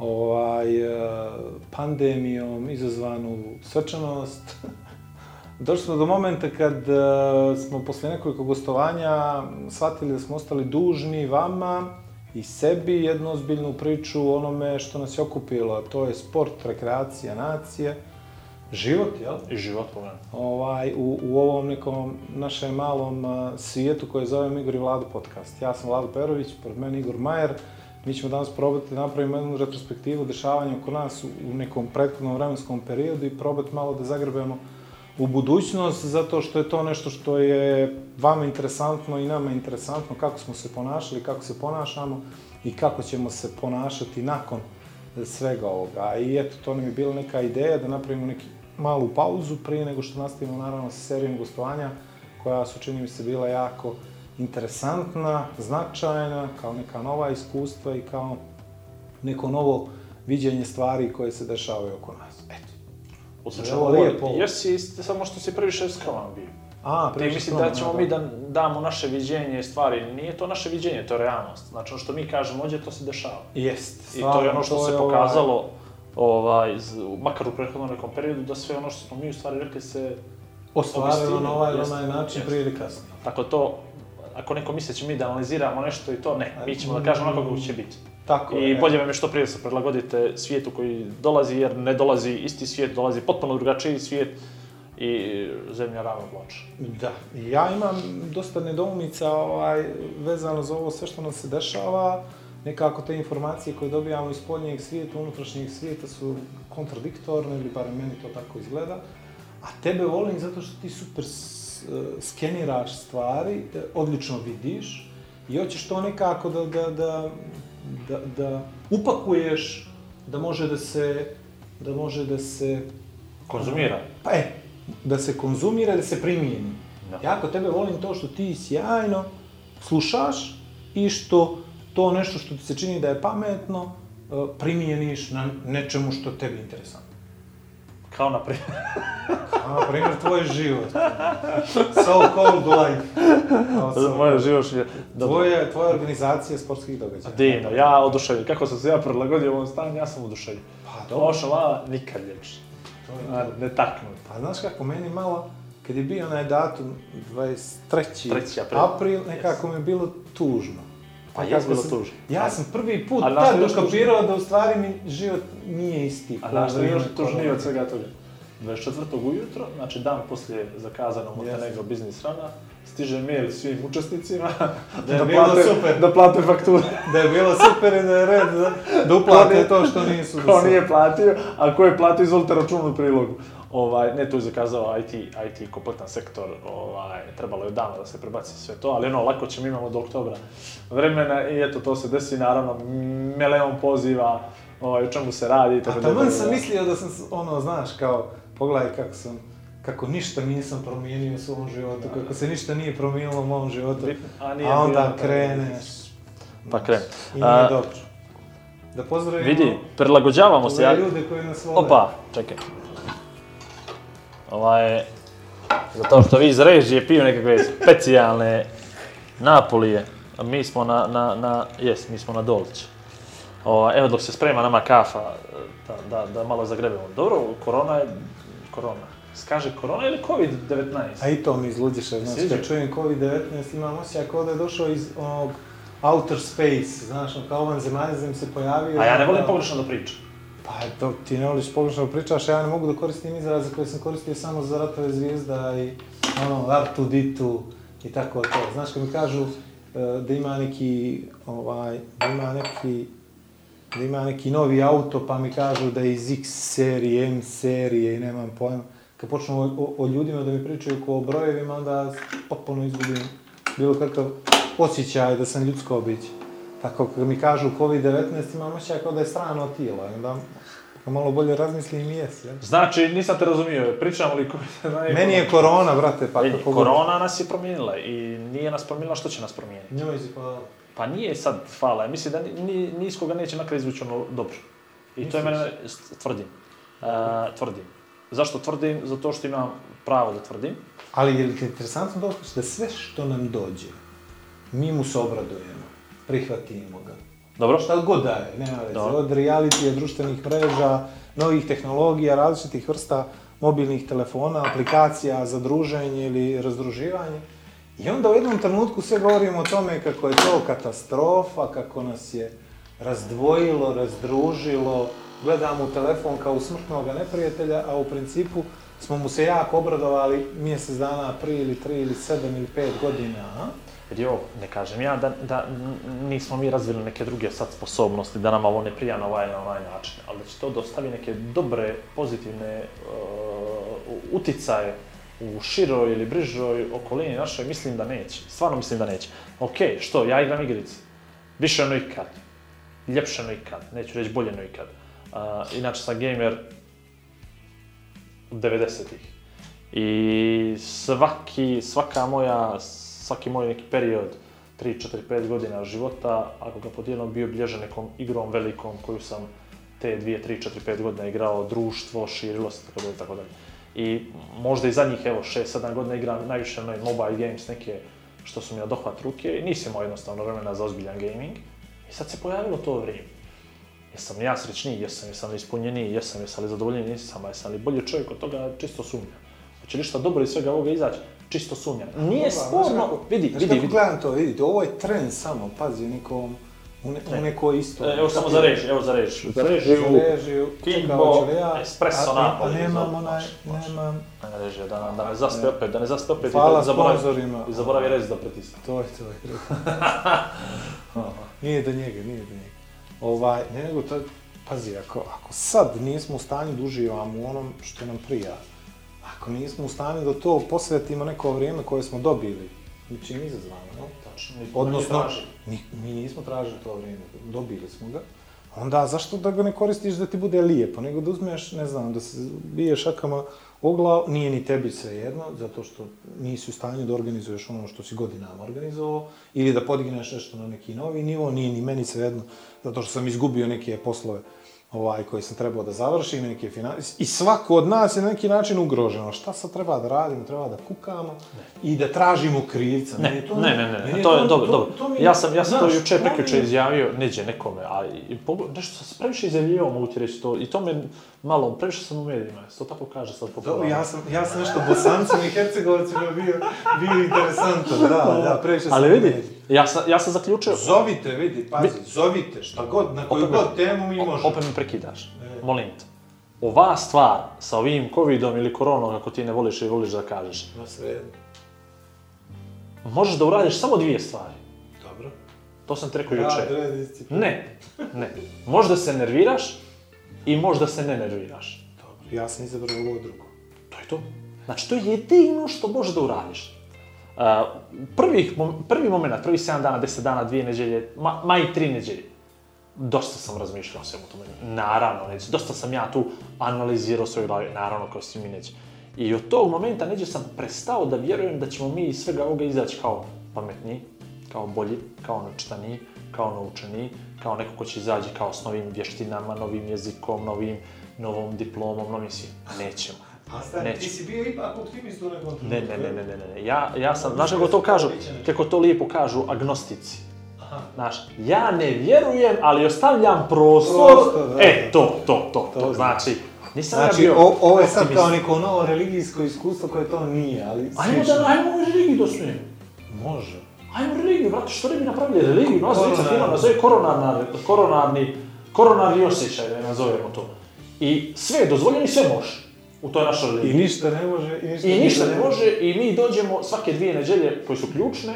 ovaj, eh, pandemijom izazvanu srčanost. Došli smo do momenta kad eh, smo posle nekoliko gostovanja shvatili da smo ostali dužni vama i sebi jednu ozbiljnu priču o onome što nas je okupilo, a to je sport, rekreacija, nacije, život, jel? I život, pogledam. Ovaj, u, u ovom nekom našem malom eh, svijetu koje zovem Igor i Vlado podcast. Ja sam Vlado Perović, pored mene Igor Majer, Mi ćemo danas probati da napravimo jednu retrospektivu dešavanja oko nas u nekom prethodnom vremenskom periodu i probati malo da zagrebemo u budućnost, zato što je to nešto što je vama interesantno i nama interesantno, kako smo se ponašali, kako se ponašamo i kako ćemo se ponašati nakon svega ovoga. I eto, to nam je bila neka ideja da napravimo neki malu pauzu prije nego što nastavimo naravno sa serijom gostovanja koja su čini mi se bila jako interesantna, značajna, kao neka nova iskustva i kao neko novo viđenje stvari koje se dešavaju oko nas. Eto. O čemu Evo, lijepo. Jer si, samo što si prvi šef skroman bio. A, Ti mislim da ćemo da. mi da damo naše viđenje stvari. Nije to naše viđenje, to je realnost. Znači, ono što mi kažemo ovdje, to se dešava. Jest. I to je ono što se ovaj pokazalo, ovaj, makar u prethodnom nekom periodu, da sve ono što smo mi u stvari rekli se... Ostvarilo na ovaj ili onaj način prije ili kasnije. Tako to, ako neko misle da će mi da analiziramo nešto i to, ne, mi ćemo da kažemo onako kako će biti. Tako I bolje vam je što prije da se prilagodite svijetu koji dolazi, jer ne dolazi isti svijet, dolazi potpuno drugačiji svijet i zemlja ravno ploča. Da, ja imam dosta nedoumica ovaj, vezano za ovo sve što nam se dešava, nekako te informacije koje dobijamo iz spoljnjeg svijeta, unutrašnjeg svijeta su kontradiktorne, ili barem meni to tako izgleda. A tebe volim zato što ti super skeniraš stvari, e, odlično vidiš i hoćeš to nekako da, da, da, da, da upakuješ da može da se da može da se konzumira. Pa e, da se konzumira, da se primijeni. Da. Ja tebe volim to što ti sjajno slušaš i što to nešto što ti se čini da je pametno e, primijeniš na nečemu što tebi interesantno. Kao na primjer. Kao na primjer tvoj život. So called life. So Moje život je... Tvoje, tvoje organizacije sportskih događaja. Dino, ja oduševljen. Kako sam se ja prilagodio u ovom stanju, ja sam oduševljen. Pa dobro. Ovo šalala nikad ljepši. Ne taknut. Pa znaš kako, meni malo, kad je bio onaj datum 23. april, april nekako yes. mi je bilo tužno. Pa je bilo sam, tužno. Ja sam prvi put A tad dokapirao da u stvari mi život nije isti. A znaš što je još tužnije od svega toga? 24. ujutro, znači dan poslije zakazanog Montenegro biznis rana, stiže mail svim učesnicima da da plate, super. Da plate fakture. da je bilo super i da je red da, da uplate to što nisu. Ko nije platio, a ko je platio, izvolite račun u prilogu. Ovaj, ne, tu je zakazao IT, IT kompletan sektor, ovaj, trebalo je dano da se prebaci sve to, ali ono, lako ćemo imamo do oktobra vremena i eto, to se desi, naravno, meleon poziva, ovaj, o čemu se radi. Tako A taman da, sam da, mislio da sam, ono, znaš, kao, pogledaj kako sam kako ništa nisam promijenio u svom životu, da, kako se ništa nije promijenilo u mom životu, a, nije a onda kreneš. Pa krene. I nije a, dobro. Da pozdravimo... Vidi, prilagođavamo se. Ja... ljude koji nas vole. Opa, čekaj ovaj, zato što vi iz režije piju nekakve specijalne Napolije, a mi smo na, na, na jes, mi smo na Dolče. O, ovaj, evo dok se sprema nama kafa, da, da, da malo zagrebemo. Dobro, korona je korona. Skaže korona ili COVID-19? A i to mi izludiše, znači kad čujem COVID-19 imam osjećaj kao da je došao iz onog outer space, znaš, kao van zemalja da se pojavio. A ja ne volim da... pogrešno da pričam. Pa, to, ti ne voliš pogrešno da pričaš, ja ne mogu da koristim izraze koje sam koristio samo za ratove zvijezda i ono, artu, ditu i tako to. Znaš, kad mi kažu e, da ima neki, ovaj, da ima neki, da ima neki novi auto, pa mi kažu da je iz X serije, M serije i nemam pojma. Kad počnu o, o, o ljudima da mi pričaju o brojevima, onda potpuno izgubim bilo kakav osjećaj da sam ljudsko obiđe. Tako kad mi kažu COVID-19 imam ošćaj kao da je strano tijelo, onda malo bolje razmisli i jes, jel? Znači, nisam te razumio, pričamo li... Meni je korona, brate, pa Vidi, kako... Korona nas je promijenila i nije nas promijenila, što će nas promijeniti? Njoj si hvala. Pa nije sad hvala, mislim da ni, ni iz koga neće na kraju izvući ono dobro. I Misliš? to je mene, tvrdim. Uh, tvrdim. Zašto tvrdim? Zato što imam pravo da tvrdim. Ali je li interesantno da da sve što nam dođe, mi mu se obradujemo prihvatimo ga. Dobro. Šta god da je, nema veze. Dobro. Od realitija, društvenih mreža, novih tehnologija, različitih vrsta mobilnih telefona, aplikacija za druženje ili razdruživanje. I onda u jednom trenutku sve govorimo o tome kako je to katastrofa, kako nas je razdvojilo, razdružilo, gledam u telefon kao smrtnog neprijatelja, a u principu smo mu se jako obradovali mjesec dana, prije ili tri ili sedam ili pet godina, a? Jer jo, ne kažem ja da, da nismo mi razvili neke druge sad sposobnosti, da nam ovo ne prija na ovaj, na ovaj način, ali da će to dostavi neke dobre, pozitivne uh, uticaje u široj ili brižoj okolini našoj, mislim da neće. Stvarno mislim da neće. Ok, što, ja igram igrice. Više no ikad. Ljepše no ikad. Neću reći bolje no ikad. Uh, inače sam gamer 90-ih. I svaki, svaka moja svaki moj neki period, 3, 4, 5 godina života, ako ga podijelim, bio obilježen nekom igrom velikom koju sam te 2, 3, 4, 5 godina igrao, društvo, širilo se, tako dalje, tako dalje. I možda i zadnjih, evo, 6, 7 godina igram najviše onaj mobile games, neke što su mi odohvat ruke i nisam imao jednostavno vremena za ozbiljan gaming. I sad se pojavilo to vrijeme. Jesam ja srećniji, jesam, jesam li ispunjeniji, jesam, jesam li zadovoljniji, nisam, jesam li bolji čovjek od toga, čisto sumnjam. Hoće li šta dobro iz svega ovoga izaći? čisto sumnjam. Nije sporno, vidi, vidi, vidi. Gledam to, vidite, ovo je trend samo, pazi, nikom, U, ne, u neko isto. E, evo samo za reži, evo za reži. Za režiju, režiju Kimbo, Espresso Napoli. Pa nemam onaj, nemam. Režija, da, da, da ne zaspe opet, da ne zaspe opet. Da Hvala sponsorima. I zaboravi rez da pritisne. To je to. Je. nije do njega, nije do njega. Ovaj, ne nego, to, pazi, ako, ako sad nismo u stanju duži da ovam u onom što nam prija, Ako nismo u stanju da to posvetimo neko vrijeme koje smo dobili, ničim izazvano, no? Tačno, nismo Odnosno, mi, mi nismo tražili to vrijeme, dobili smo ga. Onda zašto da ga ne koristiš da ti bude lijepo, pa nego da uzmeš, ne znam, da se bije šakama o glavu, nije ni tebi sve jedno, zato što nisi u stanju da organizuješ ono što si godinama organizovao, ili da podigneš nešto na neki novi nivo, nije ni meni sve jedno, zato što sam izgubio neke poslove ovaj, koji sam trebao da završim, neke financije. I svako od nas je na neki način ugroženo. Šta sad treba da radimo? Treba da kukamo ne. i da tražimo krivca. Ne, ne, to, ne, ne, ne, ne, to, je dobro, dobro. ja sam, ja sam znaš, to juče prekjuče izjavio, neđe nekome, a nešto sam previše izjavio, mogu ti reći to, i to me, malo, previše sam u medijima, to tako kaže sad popularno. ja sam, ja sam nešto bosancima i hercegovacima bio, bio interesantno, da, da, previše sam Ali vidi, ja sam, ja sam zaključio... Zovite, vidi, pazi, vi... zovite, šta god, na koju opet, god temu mi možemo. Opet me prekidaš, e. molim te. Ova stvar sa ovim covidom ili koronom, kako ti ne voliš i voliš da kažeš. Na svejedno. Možeš da uradiš samo dvije stvari. Dobro. To sam ti rekao juče. Ja, ne, ne. Možeš da se nerviraš, I možda se ne nerviraš. Dobro, ja sam izabrao ovo drugo. To je to. Znači, to je jedino što možeš da uradiš. Uh, prvih, prvi moment, prvi 7 dana, 10 dana, dvije neđelje, ma, ma i tri neđelje, dosta sam razmišljao o svemu tome. Naravno, neće. Dosta sam ja tu analizirao svoju glavu, naravno, kao svi mi neće. I od tog momenta neđe sam prestao da vjerujem da ćemo mi iz svega ovoga izaći kao pametniji, kao bolji, kao načitaniji, kao naučeniji, kao neko ko će izađe kao s novim vještinama, novim jezikom, novim, novom diplomom, novim svim. Nećemo. A stani, ti si bio ipak optimist u nekom Ne, ne, ne, ne, ne, Ja, ja sam, znaš kako to kažu, kako to lijepo kažu agnostici. Aha. Znaš, ja ne vjerujem, ali ostavljam prostor, da. e, to, to, to, to, znači, nisam znači, ja bio o, ovo je sad kao neko novo religijsko iskustvo koje to nije, ali... Ajmo da, ajmo religiju da Može. Ajmo religiju, brate, što ne bi napravili religiju, nas dvica firma nazove koronarni, koronarni, koronarni osjećaj, da je nazovemo to. I sve je dozvoljeno i sve može u toj našoj religiji. I ništa ne može, i ništa, I ništa ne može, i mi dođemo svake dvije nedelje koje su ključne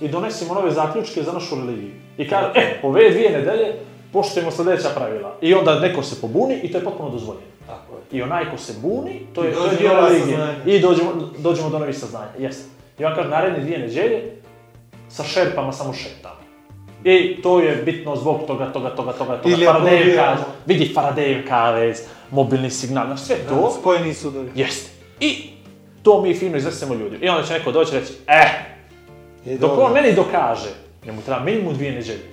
i donesimo nove zaključke za našu religiju. I kaže, e, ove dvije nedelje poštujemo sledeća pravila. I onda neko se pobuni i to je potpuno dozvoljeno. Tako je. I onaj ko se buni, to je, to je dio religije. I dođemo, dođemo do novih saznanja, jeste. I on kaže, naredne dvije nedelje sa šerpama samo šetamo. I to je bitno zbog toga, toga, toga, toga, toga. Ili Faradajev kavez, vidi Faradajev kavez, mobilni signal, znaš sve to. Da, spojeni sudovi. Jeste. I to mi fino izvrsemo ljudi. I onda će neko doći reći, eh, je e, dok on meni dokaže, njemu treba minimum dvije neđelje,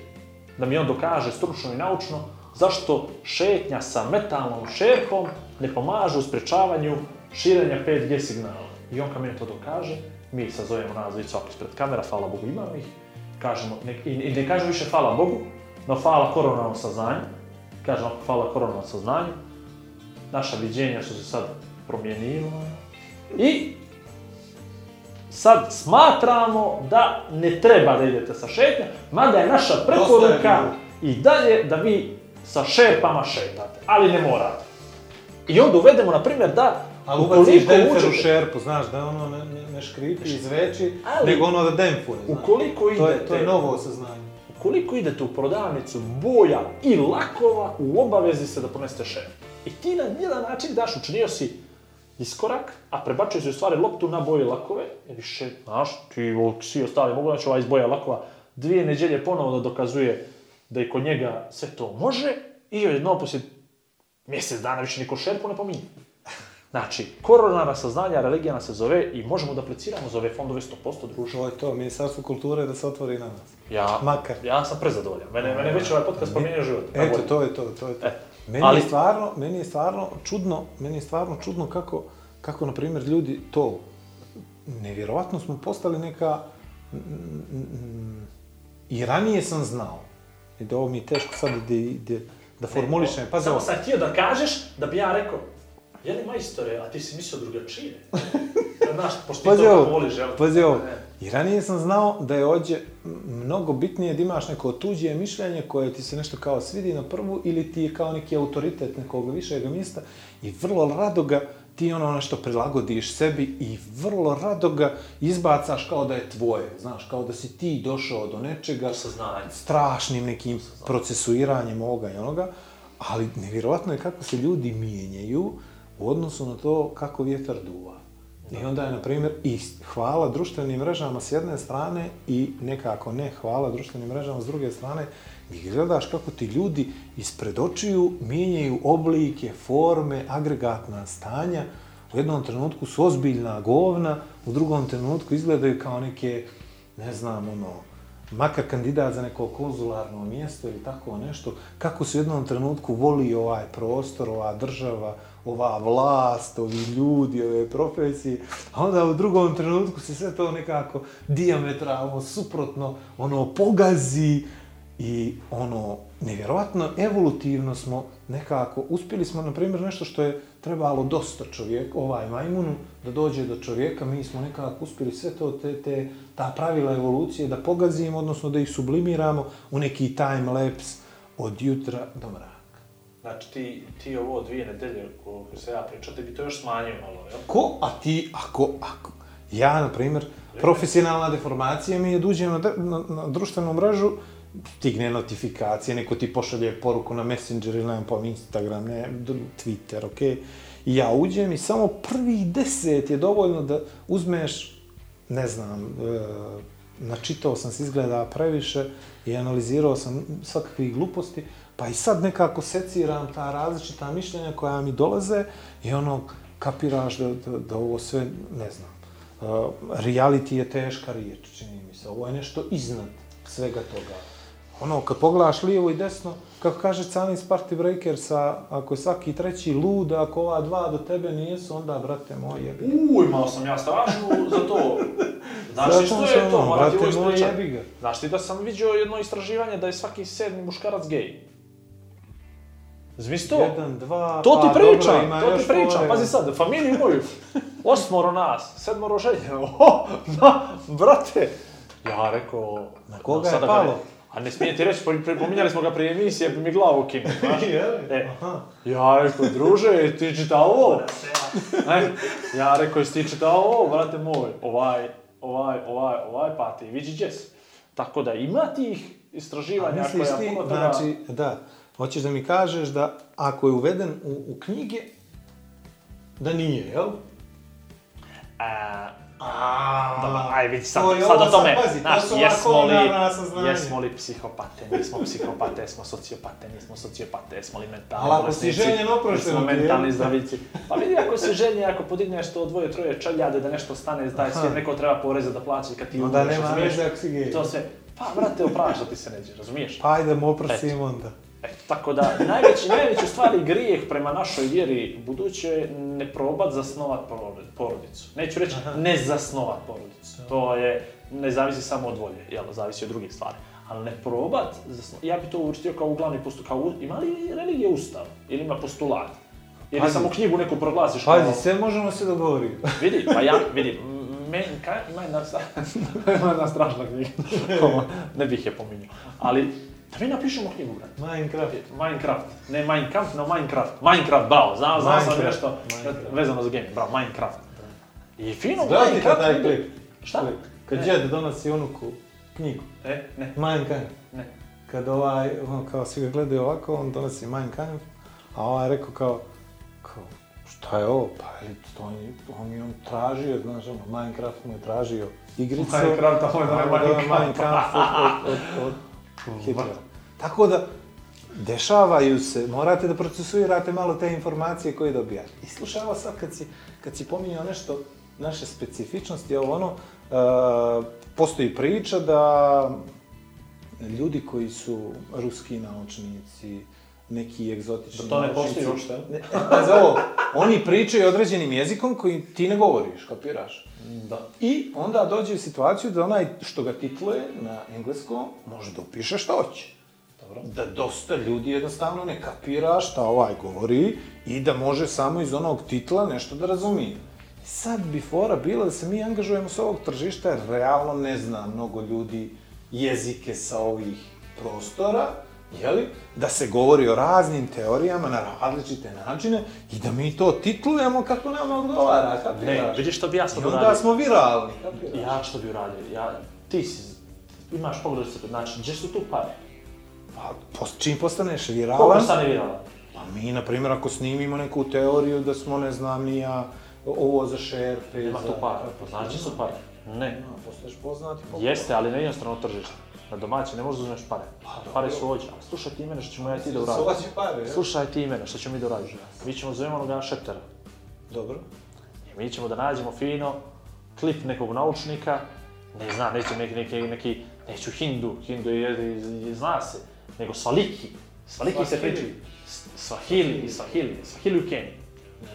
da mi on dokaže stručno i naučno zašto šetnja sa metalnom šerpom ne pomaže u sprečavanju širenja 5G signala. I on kad meni to dokaže, mi sazovemo nas dvica opet pred kamera, hvala Bogu imamo ih, kažemo, ne, i, i ne kažemo više hvala Bogu, no hvala koronavom saznanju, kažemo hvala koronavom saznanju, naša viđenja su se sad promijenila i sad smatramo da ne treba da idete sa šetnja, mada je naša preporuka i dalje da vi sa šerpama šetate, ali ne morate. I onda uvedemo, na primjer, da ali ubaciš denfer u šerpu, znaš, da ono ne, ne, ne škripi iz veći, nego ono da denfuje, znaš. Ukoliko idete... To je, to je novo osjeznanje. Ukoliko idete u prodavnicu boja i lakova, u obavezi se da ponesete šerpu. I ti na jedan način daš, učinio si iskorak, a prebačio si u stvari loptu na boje lakove, jer više, znaš, ti svi ostali mogu, znači ova iz boja lakova dvije neđelje ponovo da dokazuje da i kod njega sve to može, i jedno poslije mjesec dana više niko šerpu ne pominje. Znači, koronarna saznanja religijana se zove i možemo da apliciramo za ove fondove 100% druže. To je to, Ministarstvo kulture da se otvori na nas. Ja, Makar. ja sam prezadovoljan. Mene, mene već ovaj podcast promijenio život. Eto, to je to, to je to. E, meni, ali... je stvarno, meni je stvarno čudno, meni je stvarno čudno kako, kako na primjer, ljudi to... Nevjerovatno smo postali neka... I ranije sam znao. I da ovo mi je teško sad da, da, da formulišem. Pa, Samo sad htio da kažeš da bi ja rekao, jeli majstore, a ti si mislio drugačije. Znaš, pošto ti to voliš, jel? Pazi ovo, i ranije sam znao da je ođe mnogo bitnije da imaš neko tuđe mišljenje koje ti se nešto kao svidi na prvu ili ti je kao neki autoritet nekog višeg mjesta i vrlo rado ga ti ono nešto prilagodiš sebi i vrlo rado ga izbacaš kao da je tvoje, znaš, kao da si ti došao do nečega Saznanje. strašnim nekim Saznanje. procesuiranjem ovoga i onoga, ali nevjerovatno je kako se ljudi mijenjaju, u odnosu na to kako vjetar duva. I onda je, na primjer, i hvala društvenim mrežama s jedne strane i nekako ne hvala društvenim mrežama s druge strane, i gledaš kako ti ljudi ispred očiju mijenjaju oblike, forme, agregatna stanja. U jednom trenutku su ozbiljna govna, u drugom trenutku izgledaju kao neke, ne znam, ono, makar kandidat za neko konzularno mjesto ili tako nešto, kako se u jednom trenutku voli ovaj prostor, ova država, ova vlast, ovi ljudi, ove profesije, a onda u drugom trenutku se sve to nekako diametralno, suprotno, ono, pogazi i ono, nevjerovatno, evolutivno smo nekako, uspjeli smo, na primjer, nešto što je trebalo dosta čovjek, ovaj majmunu, da dođe do čovjeka, mi smo nekako uspjeli sve to, te, te, ta pravila evolucije da pogazimo, odnosno da ih sublimiramo u neki time lapse od jutra do mraka. Znači ti, ti ovo dvije nedelje koliko se ja pričam, ti da bi to još smanjio malo, jel? Ko? A ti, ako, ako, ja, na primjer, profesionalna deformacija mi je duđem da na, na, na društvenu mrežu, stigne notifikacija, neko ti pošalje poruku na Messenger ili nemam pojma Instagram, ne, Twitter, okej. Okay? ja uđem i samo prvi deset je dovoljno da uzmeš, ne znam, e, načitao sam se izgleda previše i analizirao sam svakakve gluposti, pa i sad nekako seciram ta različita mišljenja koja mi dolaze i ono, kapiraš da, da, da ovo sve, ne znam, e, reality je teška riječ, čini mi se, ovo je nešto iznad svega toga ono, kad pogledaš lijevo i desno, kako kaže Cani iz Party Breakersa, ako je svaki treći lud, ako ova dva do tebe nisu, onda, brate moj, jebi ga. Uj, malo sam ja strašno za to. Znaš što je to, moram ti ovo jebi ga. Znaš ti da sam vidio jedno istraživanje da je svaki sedmi muškarac gej? Zmisli to. Jedan, dva, to ti pričam, pa, priča, dobro, to ti pričam, Ove. Pazi sad, familiju moju. Osmoro nas, sedmoro ženje. O, na, brate. Ja rekao... Na koga no, je palo? A ne smije ti reći, pominjali smo ga prije emisije, bi pa mi glavu ukinu, znaš? e, ja rekao, druže, ti čitao ovo? Ne, e, ja rekao, jesi ti čitao ovo, brate moj, ovaj, ovaj, ovaj, ovaj, pa ti vidi jazz. Tako da ima tih istraživanja koja ti, puno toga... Znači, da, hoćeš da mi kažeš da ako je uveden u, u knjige, da nije, jel? A, e, A, da, da, aj vidi sad, to sad o tome, pazi, znaš, to jesmo li, jesmo li psihopate, nismo psihopate, jesmo sociopate, nismo sociopate, jesmo li mentalni Ali ako si ženjen oprošteno, smo mentalni zdravici. Pa vidi, ako si ženjen, ako podigneš to dvoje, troje čaljade da nešto stane, daj sve, neko treba poreza da plaća kad ti umreš, razumiješ? nema veze ako To sve, pa brate, oprašta ti se neđe, razumiješ? Pa ajde, mu oprostimo onda. E, tako da, najveći, najveći stvari grijeh prema našoj vjeri buduće je ne probat zasnovat porodicu. Neću reći ne zasnovat porodicu. Da. To je, ne zavisi samo od volje, jel, zavisi od drugih stvari. Ali ne probat, zasnovat, ja bi to uvrstio kao glavni postulat, kao, ima li religija ustav? Ili ima postulat? Ili samo knjigu neku proglasiš? Pazi, kao... sve možemo se dogovoriti. vidi, pa ja, vidi, meni, kaj, ima jedna, strašna knjiga, ne bih je pominjao, ali Da pa mi napišemo knjigu, brate. Minecraft. Minecraft. Ne Minecraft, no Minecraft. Minecraft, bravo, znao, znao sam nešto Minecraft. vezano za game. Bravo, Minecraft. I fino, Zdravite Minecraft. Zdravite taj klip. Šta? Klip. Kad ne. djed donosi unuku knjigu. E, ne. Minecraft. Ne. Kad ovaj, on kao svi ga gledaju ovako, on donosi Minecraft, a ovaj rekao kao, kao, šta je ovo, pa je to on, on je on tražio, znaš, ono, Minecraft mu je tražio igricu. Minecraft, ovo je Minecraft. Minecraft od, od, od, od Hitler. Tako da, dešavaju se, morate da procesuirate malo te informacije koje dobijate. I slušava sad kad si, kad si pominjao nešto, naše specifičnosti, ovo ono, e, postoji priča da ljudi koji su ruski naučnici, neki egzotični... Da to ne poštuju uopšte. Ne, e, pazi ovo, oni pričaju određenim jezikom koji ti ne govoriš, kapiraš. Mm, da. I onda dođe u situaciju da onaj što ga titluje na engleskom može da upiše šta hoće. Dobro. Da dosta ljudi jednostavno ne kapira šta ovaj govori i da može samo iz onog titla nešto da razumije. Sad bi fora bila da se mi angažujemo sa ovog tržišta, jer realno ne zna mnogo ljudi jezike sa ovih prostora, jeli, da se govori o raznim teorijama na različite načine i da mi to titlujemo kako nam odgovara, kapiraš? Ne, vidiš što bi ja sad uradio. I onda smo viralni, kapiraš? Ja što bi uradio, ja, ti si, imaš pogled sebe, znači, gdje su tu pare? Pa, post, čim postaneš viralan... Ko postane viralan? Pa mi, na primjer, ako snimimo neku teoriju da smo, ne znam, ni ovo za šerpe... Nema za... tu para, znači su pare. Ne. Ja, postaješ poznati. Jeste, ali na jednostrano tržište na domaće ne možeš da uzmeš pare. Pa, pare su ođe. Slušaj ti mene što ćemo ja ti da, da uradim. Sovaći pare, Slušaj ti mene što ćemo mi da uradimo. Mi ćemo da zovemo onoga šeptera. Dobro. I mi ćemo da nađemo fino klip nekog naučnika, ne znam, neću neki, neki, neki, neću hindu, hindu je, zna se, nego svaliki. Svaliki se priča. Svahili, Svahili, Svahili u Keniji.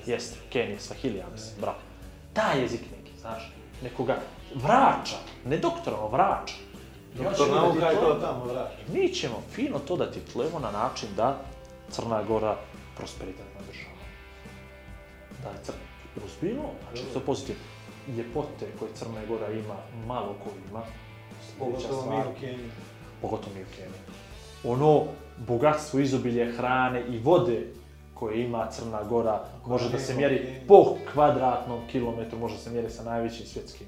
Jeste, Kenija, Svahili, ja mislim, bravo. Taj jezik neki, znaš, nekoga vrača, ne doktora, vrača. Doktor nauka je to tamo, vraš. Da. mi ćemo fino to da titlujemo na način da Crna Gora prosperitetna država. Da je Crna uspino, znači što pozitivno. Ljepote koje Crna Gora ima, malo ko ima. Pogotovo mi u Keniji. Pogotovo mi u Keniji. Ono bogatstvo, izobilje hrane i vode koje ima Crna Gora može da se mjeri po kvadratnom kilometru, može da se mjeri sa najvećim svjetskim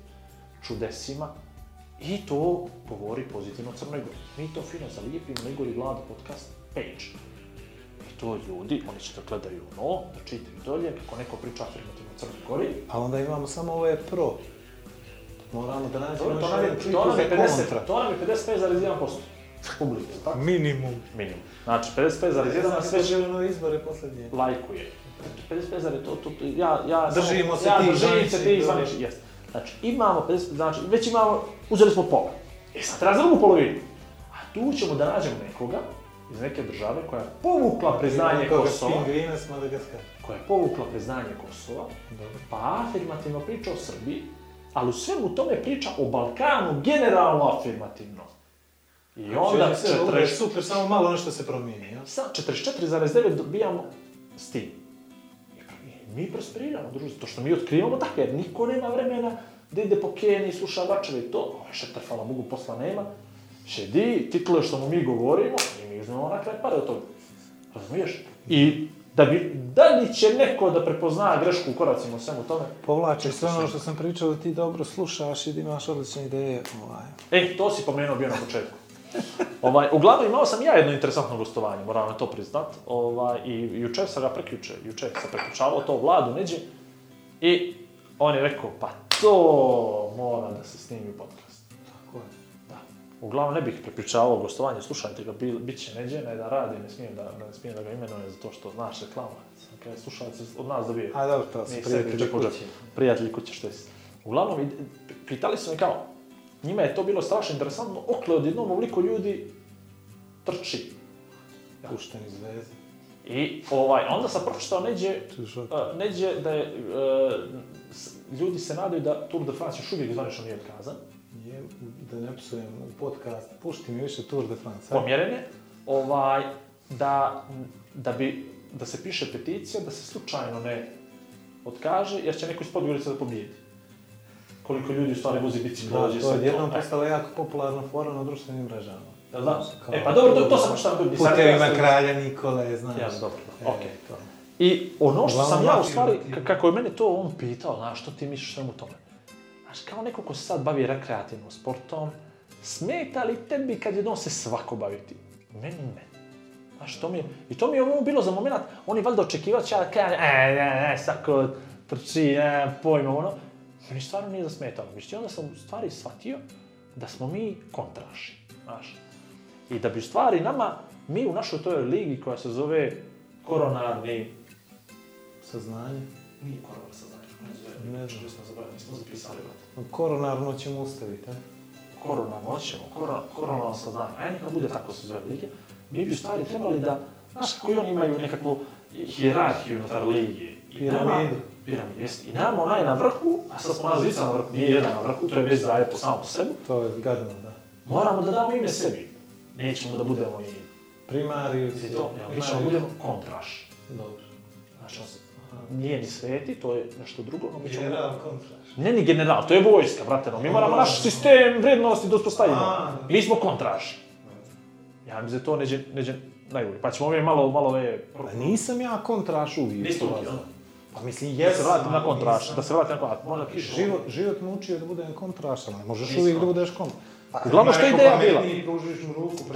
čudesima I to govori pozitivno Crnoj Gori. Mi to fino zalijepimo na Igor i Vlada podcast page. I to ljudi, oni će da gledaju ono, da čitaju dolje, kako neko priča afirmativno Crnoj Gori. Pa onda imamo samo ove pro. Moramo da nađemo još jedan to nam je 50, To nam je 55,1% publike, tako? Minimum. Minimum. Znači, 55,1 na sve... Znači, na izbore poslednje. Lajkuje. 55,1, to, to, to, ja, ja... Držimo se ti, ja, držim se ti, da. jeste. Znači, imamo 50, znači, već imamo, uzeli smo pola. E sad razdelimo polovinu. A tu ćemo da nađemo nekoga iz neke države koja je povukla priznanje Kosova. Pingvina s Madagaskara. Koja je povukla priznanje Kosova, Dobro. pa afirmativno priča o Srbiji, ali u svemu tome priča o Balkanu generalno afirmativno. I znači, onda... 40... Super, samo malo nešto se promijeni, Sa 44,9 dobijamo s tim mi prosperiramo, druže, to što mi otkrivamo tako, jer niko nema vremena da ide po Keniji i sluša vačeve i to, ovo šetar, hvala Bogu, posla nema, šedi, titluje što mu mi govorimo i mi uzmemo onakle pare od toga. Razumiješ? I da, bi, da li će neko da prepozna grešku u koracima u svemu tome? Povlači sve ono što sam pričao da ti dobro slušaš i da imaš odlične ideje. Ovaj. E, to si pomenuo bio na početku ovaj, uglavnom, imao sam ja jedno interesantno gostovanje, moram vam to priznat. Ovaj, I juče sam ga preključe, juče sam preključavao to vladu neđe. I on je rekao, pa to mora da se snimi podcast. Tako je. Da. Uglavnom, ne bih preključavao gostovanje, slušajte ga, bit će neđe, ne da radi, ne smijem da, da, ne smijem da ga imenuje zato što znaš reklama. Kaj, slušalci od nas dobijaju. A dobro, to su prijatelji kuće. Prijatelji kuće, što je. Uglavnom, pitali su me kao, njima je to bilo strašno interesantno, okle odjednom ovoliko ljudi trči. Da. Pušteni zvezde. I ovaj, onda sam pročitao neđe, uh, neđe da je, uh, ljudi se nadaju da Tour de France još uvijek zvanično nije otkazan. Je, da ne psujem podcast, pušti mi više Tour de France. Pomjeren je. Ovaj, da, da, bi, da se piše peticija, da se slučajno ne otkaže, jer će neko iz podgorica da pobijedi koliko ljudi u stvari vozi bicikl. Da, to je jednom e. postala jako popularna fora na društvenim mrežama. Jel da? Kao, e, pa dobro, to, to sam šta bi... Putevima kralja Nikole, znaš. Jasno, dobro, okej. Okay. To. I ono što sam ja u stvari, kako je mene to on pitao, znaš, što ti misliš svemu tome? Znaš, kao neko ko se sad bavi rekreativnom sportom, smeta li tebi kad jednom se svako baviti? ti? Meni ne. Znaš, to mi je, i to mi je ono bilo za moment, oni valjda očekivali će, ja kažem, e, ne, ne, svako trči, ne, pojma, ono. Meni stvarno nije zasmetalo. Mišći, onda sam u stvari shvatio da smo mi kontraši, znaš. I da bi u stvari nama, mi u našoj toj ligi koja se zove koronarni... Saznanje? Nije koronarno saznanje. Ne znam. Ne smo zaboravili, nismo zapisali. Koronarno ćemo ustaviti, a? Koronarno ćemo, koronarno saznanje. Ajde, neka bude tako se zove lige. Mi bi u stvari znači, trebali da, znaš, koji oni imaju nekakvu hijerarhiju unutar ligi. Piramidi. Piramidi, jeste. I nemamo onaj na vrhu, a sad smo ona na vrhu, nije jedan na vrhu, to je već daje po samom sebi. To je gadno, da. Moramo da damo ime sebi. Nećemo da budemo i... Primari... Si to, ja, mi ćemo da budemo kontraš. Dobro. Znači, nije ni sveti, to je nešto drugo. mi ćemo... General kontraš. Ne ni general, to je vojska, brate, no. Mi moramo naš sistem vrednosti da uspostavimo. Da. Mi smo kontraši. Ja mislim za da to neđe, neđe najbolje. Pa ćemo ove malo, malo ove... Pa nisam ja kontraš uvijek. Nisam uvijek, Pa mislim, jes, da se vratim na kontraš, da se vratim na kontraš, možda kiš. Život, život me da budem kontraš, ali možeš uvijek da budeš kontraš. Pa, Glavno što je ideja bila.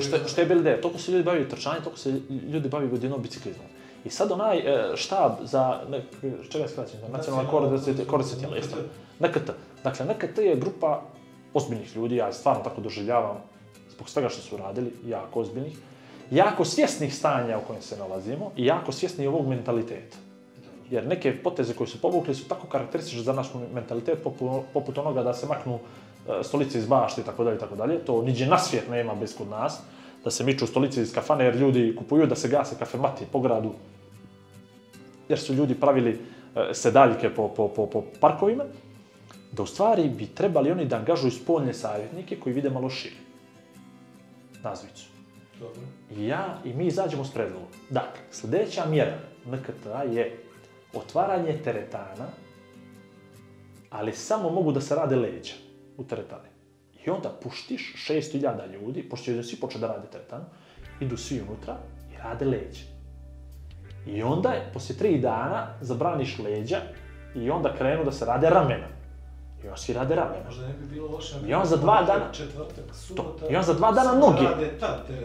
što, što da- je bila ideja, toliko se ljudi bavi trčanjem, toliko se ljudi bavi godinom biciklizmom. I sad onaj e, štab za, ne, čega je skraćen, nacionalna koordinacija tijela, jeste, NKT. Dakle, NKT je grupa ozbiljnih ljudi, ja stvarno tako doživljavam, zbog svega što su radili, jako ozbiljnih, jako svjesnih stanja u kojem se nalazimo i jako svjesni ovog mentaliteta jer neke poteze koje su povukli su tako karakteristične za naš mentalitet, poput onoga da se maknu e, stolice iz bašte i tako dalje i tako dalje. To niđe na svijet nema bez kod nas, da se miču stolice iz kafane jer ljudi kupuju da se gase kafemati po gradu, jer su ljudi pravili e, sedaljke po, po, po, po parkovima, da u stvari bi trebali oni da angažuju spoljne savjetnike koji vide malo šire. Nazvicu. Dobro. I ja i mi izađemo s predlogom. Dakle, sljedeća mjera NKTA je otvaranje teretana, ali samo mogu da se rade leđa u teretani. I onda puštiš 6.000 ljudi, pošto će svi početi da rade teretanu, idu svi unutra i rade leđa. I onda, posle tri dana, zabraniš leđa i onda krenu da se rade ramena. I on svi rade ramena. Možda ne bi bilo loše. I on za dva dana... Četvrtak, subota, I on za dva dana noge.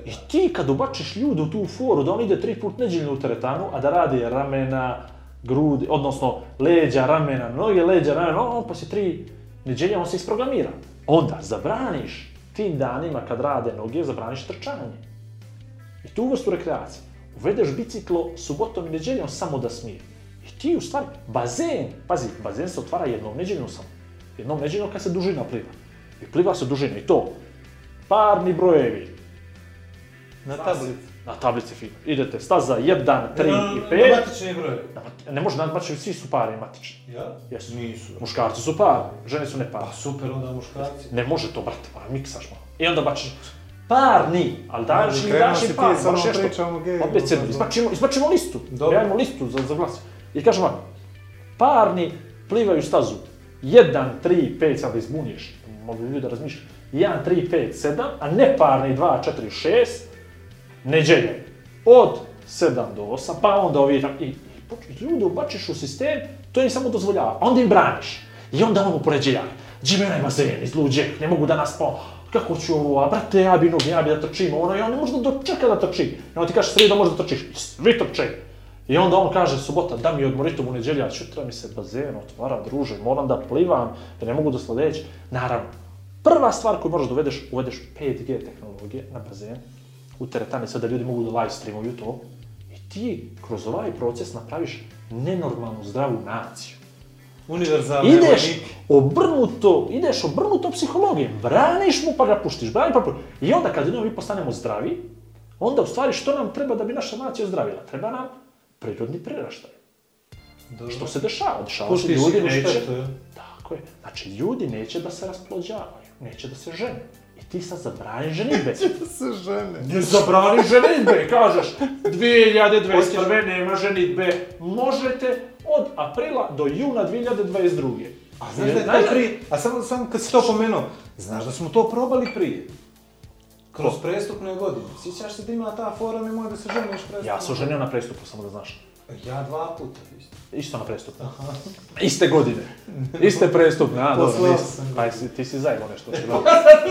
I ti kad ubačeš ljudu u tu foru da on ide tri put neđeljno u teretanu, a da radi ramena, grudi, odnosno leđa, ramena, noge, leđa, ramena, on, on poslije tri neđelje on se isprogramira. Onda zabraniš tim danima kad rade noge, zabraniš trčanje. I tu vrstu rekreacije. Uvedeš biciklo subotom i neđeljom samo da smije. I ti u stvari, bazen, pazi, bazen se otvara jednom neđeljom samo. Jednom neđeljom kad se dužina pliva. I pliva se dužina i to. Parni brojevi. Na tablici na tablici FIB. Idete staza 1, 3 i 5. Na matični broj. Ne može nadmačni, svi su pare matični. Ja? Jesu. Nisu. Muškarci su pare, žene su ne pare. Pa super, onda muškarci. Ne može to, brate, pa miksaš malo. I onda bačiš parni, ali daš i daš im par, baš nešto. Pričamo, gej, Opet se da. izbačimo, izbačimo listu, dajemo listu za, za glas. I kažem parni plivaju stazu. 1, 3, 5, sad da izbuniš, mogu ljudi da razmišljaju. 1, 3, 5, 7, a ne parni 2, 4, 6, neđelja, od 7 do 8, pa onda ovi... I, i počeš ljude ubačiš u sistem, to im samo dozvoljava, onda im braniš. I onda ono poređelja, Jimmy nema zen, izluđenih, ne mogu da nas pa kako ću ovo, a brate, ja bi noge, ja bi da trčim, ono, i on ne može da dočeka da trči. I onda ti kaže, sreda može da trčiš, i svi trče. I onda on kaže, subota, da mi odmoritom u neđelja, čutra mi se bazen otvara, druže, moram da plivam, jer da ne mogu do da sledeći. Naravno, prva stvar koju možeš da uvedeš, uvedeš 5G tehnologije na bazen, u teretani sad da ljudi mogu da live streamuju to, i ti kroz ovaj proces napraviš nenormalnu zdravu naciju. Univerzalne ideš vojnike. obrnuto, ideš obrnuto psihologije. braniš mu pa ga puštiš, Brani pa puštiš. I onda kad jednom mi postanemo zdravi, onda u stvari što nam treba da bi naša nacija ozdravila? Treba nam prirodni priraštaj. Dobro. Što se dešava? Dešava Pustiš se ljudi neće. Što... Tako je. Znači, ljudi neće da se rasplođavaju, neće da se žene ti sad zabrani ženitbe. Će se žene. Ne zabrani ženitbe, kažeš. 2021. nema ženitbe. Možete od aprila do juna 2022. A znaš da je to prije, a samo sam kad si to pomenuo, znaš da smo to probali prije? Kroz prestupne godine. Sjećaš se da ima ta fora, nemoj da se ženiš prestupno? Ja se oženio na prestupu, samo da znaš. Ja dva puta, isto. Isto na prestupne. Aha. Iste godine. Iste prestupne, a dobro, nisi. Pa si, ti si zajebo nešto. ti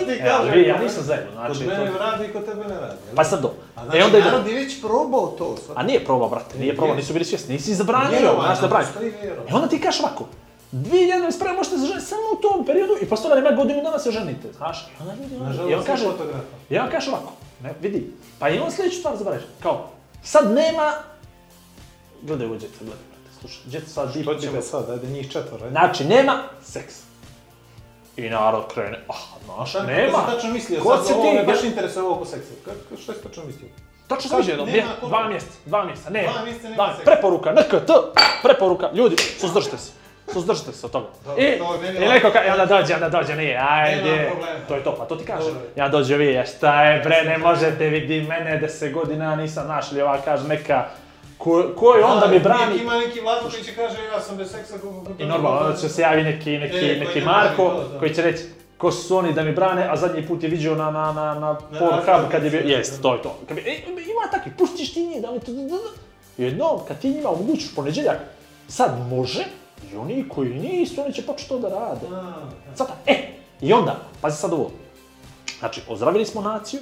e, kažem. Ja, nisam zajebo, znači... Kod mene to... radi i kod tebe ne radi. Pa sad do. A e, znači, e onda narod je već probao to. Sad. A nije probao, brate, nije probao, nisu bili svjesni. Nisi zabranio, znaš da braniš. E onda ti kažeš ovako, 2021. možete se ženiti samo u tom periodu i posle vremena godinu dana se ženite, znaš? I onda ljudi, Nažalost, i on kaže, ja vam kažem ovako, ne, vidi, pa i on sledeću stvar zabraniš, kao, sad nema Gledaj ovo djeca, gledaj, brate, slušaj, djeca sad dipe. Što ćemo sad, dajde njih četvora. Znači, nema seksa. I narod krene, ah, znaš, nema. Kako si tačno mislio? Ko si ti? Baš interesuje ovo oko seksa. Što si tačno mislio? Tačno sam jedno, mje, dva mjeseca, dva mjeseca, ne, dva mjeseca, nema seksa. Preporuka, NKT, preporuka, ljudi, suzdržite se. Suzdržite se od toga. Dobre, I, to i neko kaže, onda dođe, onda dođe, nije, ajde, to je to, pa to ti kažem. Ja dođe vi, šta je bre, ne možete vidi mene, deset godina nisam našli, ova kaže neka Ko, ko je on da mi brani? Ima neki Vlado koji će kaže ja sam bez seksa kako... I normalno, da onda će se javi neki, neki, e, neki Marko da. koji će reći ko su oni da mi brane, a zadnji put je viđao na, na, na, na Pornhub kad je bio... Jest, da. to je to. Kad bi, e, ima takvi, puštiš ti njih, da li... Jednom, kad ti njima omogućiš poneđeljak, sad može, i oni koji nisu, oni će početi to da rade. Sada, e, i onda, pazi sad ovo. Znači, ozdravili smo naciju,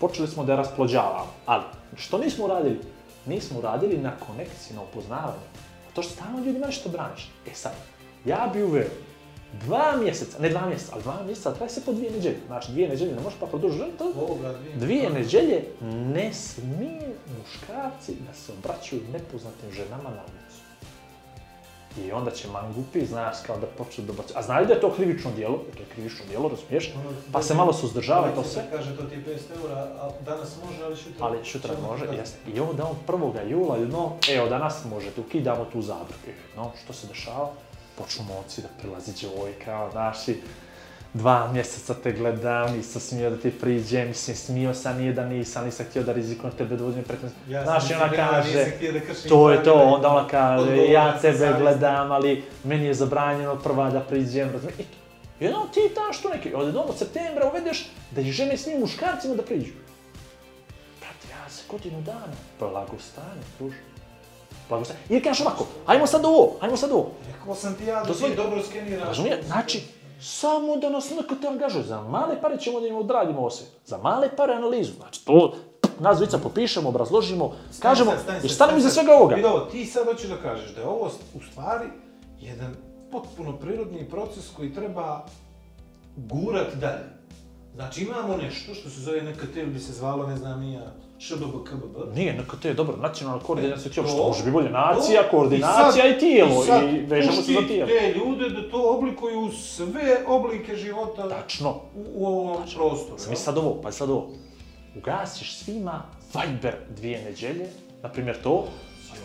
počeli smo da je rasplođavamo, ali što nismo uradili? nismo smo uradili na konekciji, na upoznavanju. Pa to što stalno ljudi imaju što braniš. E sad, ja bi uveo dva mjeseca, ne dva mjeseca, ali dva mjeseca, traje se po dvije neđelje. Znači, dvije neđelje ne možeš pa produžiti to. Dvije neđelje ne smije muškarci da se obraćaju nepoznatim ženama na ulicu. I onda će mangupi, znaš, kao da počne da baca... A znaju da je to krivično djelo, da to je krivično djelo, razumiješ? Pa se da- malo suzdržava to ovaj sve. Kaže, to ti je 50 eura, a danas može, ali šutra... Ali šutra može, jeste. I onda on 1. jula, no, evo, danas možete, ukidamo tu zabranu. No, što se dešava? Počnu momci da prilaziđe ovoj, kao, znaš, i dva mjeseca te gledam, nisam smio da ti priđem, mislim, smio sam, nije da nisam, nisam htio da rizikujem tebe da uzmem pretnost. Ja Znaš, ona kaže, da to je to, onda ona kaže, ja tebe gledam, ali meni je zabranjeno prva da priđem, razumiješ? I jedan ti ta što neki, od jednog od septembra uvedeš da i žene s njim muškarcima da priđu. Brate, ja se godinu dana, blagostanje, druže. Blagostanje. Ili kažeš ovako, ajmo sad ovo, ajmo sad ovo. Rekao sam ti ja da ti dobro skeniraš. Razumiješ? Znači, Samo da nas NKT angažuje. Za male pare ćemo da im odradimo ovo sve. Za male pare analizu. Znači, to nas dvojica popišemo, obrazložimo, stani kažemo se, stani i stanemo iza svega ovoga. Vidovo, ti sad hoćeš da kažeš da je ovo u stvari jedan potpuno prirodni proces koji treba gurati dalje. Znači imamo nešto što se zove NKT ili bi se zvalo, ne znam, ja, ŠBBKBB. Nije, NKT je dobro, nacionalna koordinacija e, znači, tijelo, što može bi bolje, nacija, to, koordinacija i, sad, i tijelo, i, i vežemo se za tijelo. te ljude da to oblikuju sve oblike života Tačno. u, u ovom Tačno. prostoru. Sam e, sad ovo, pa sad ovo, ugasiš svima Viber dvije neđelje, na primjer to,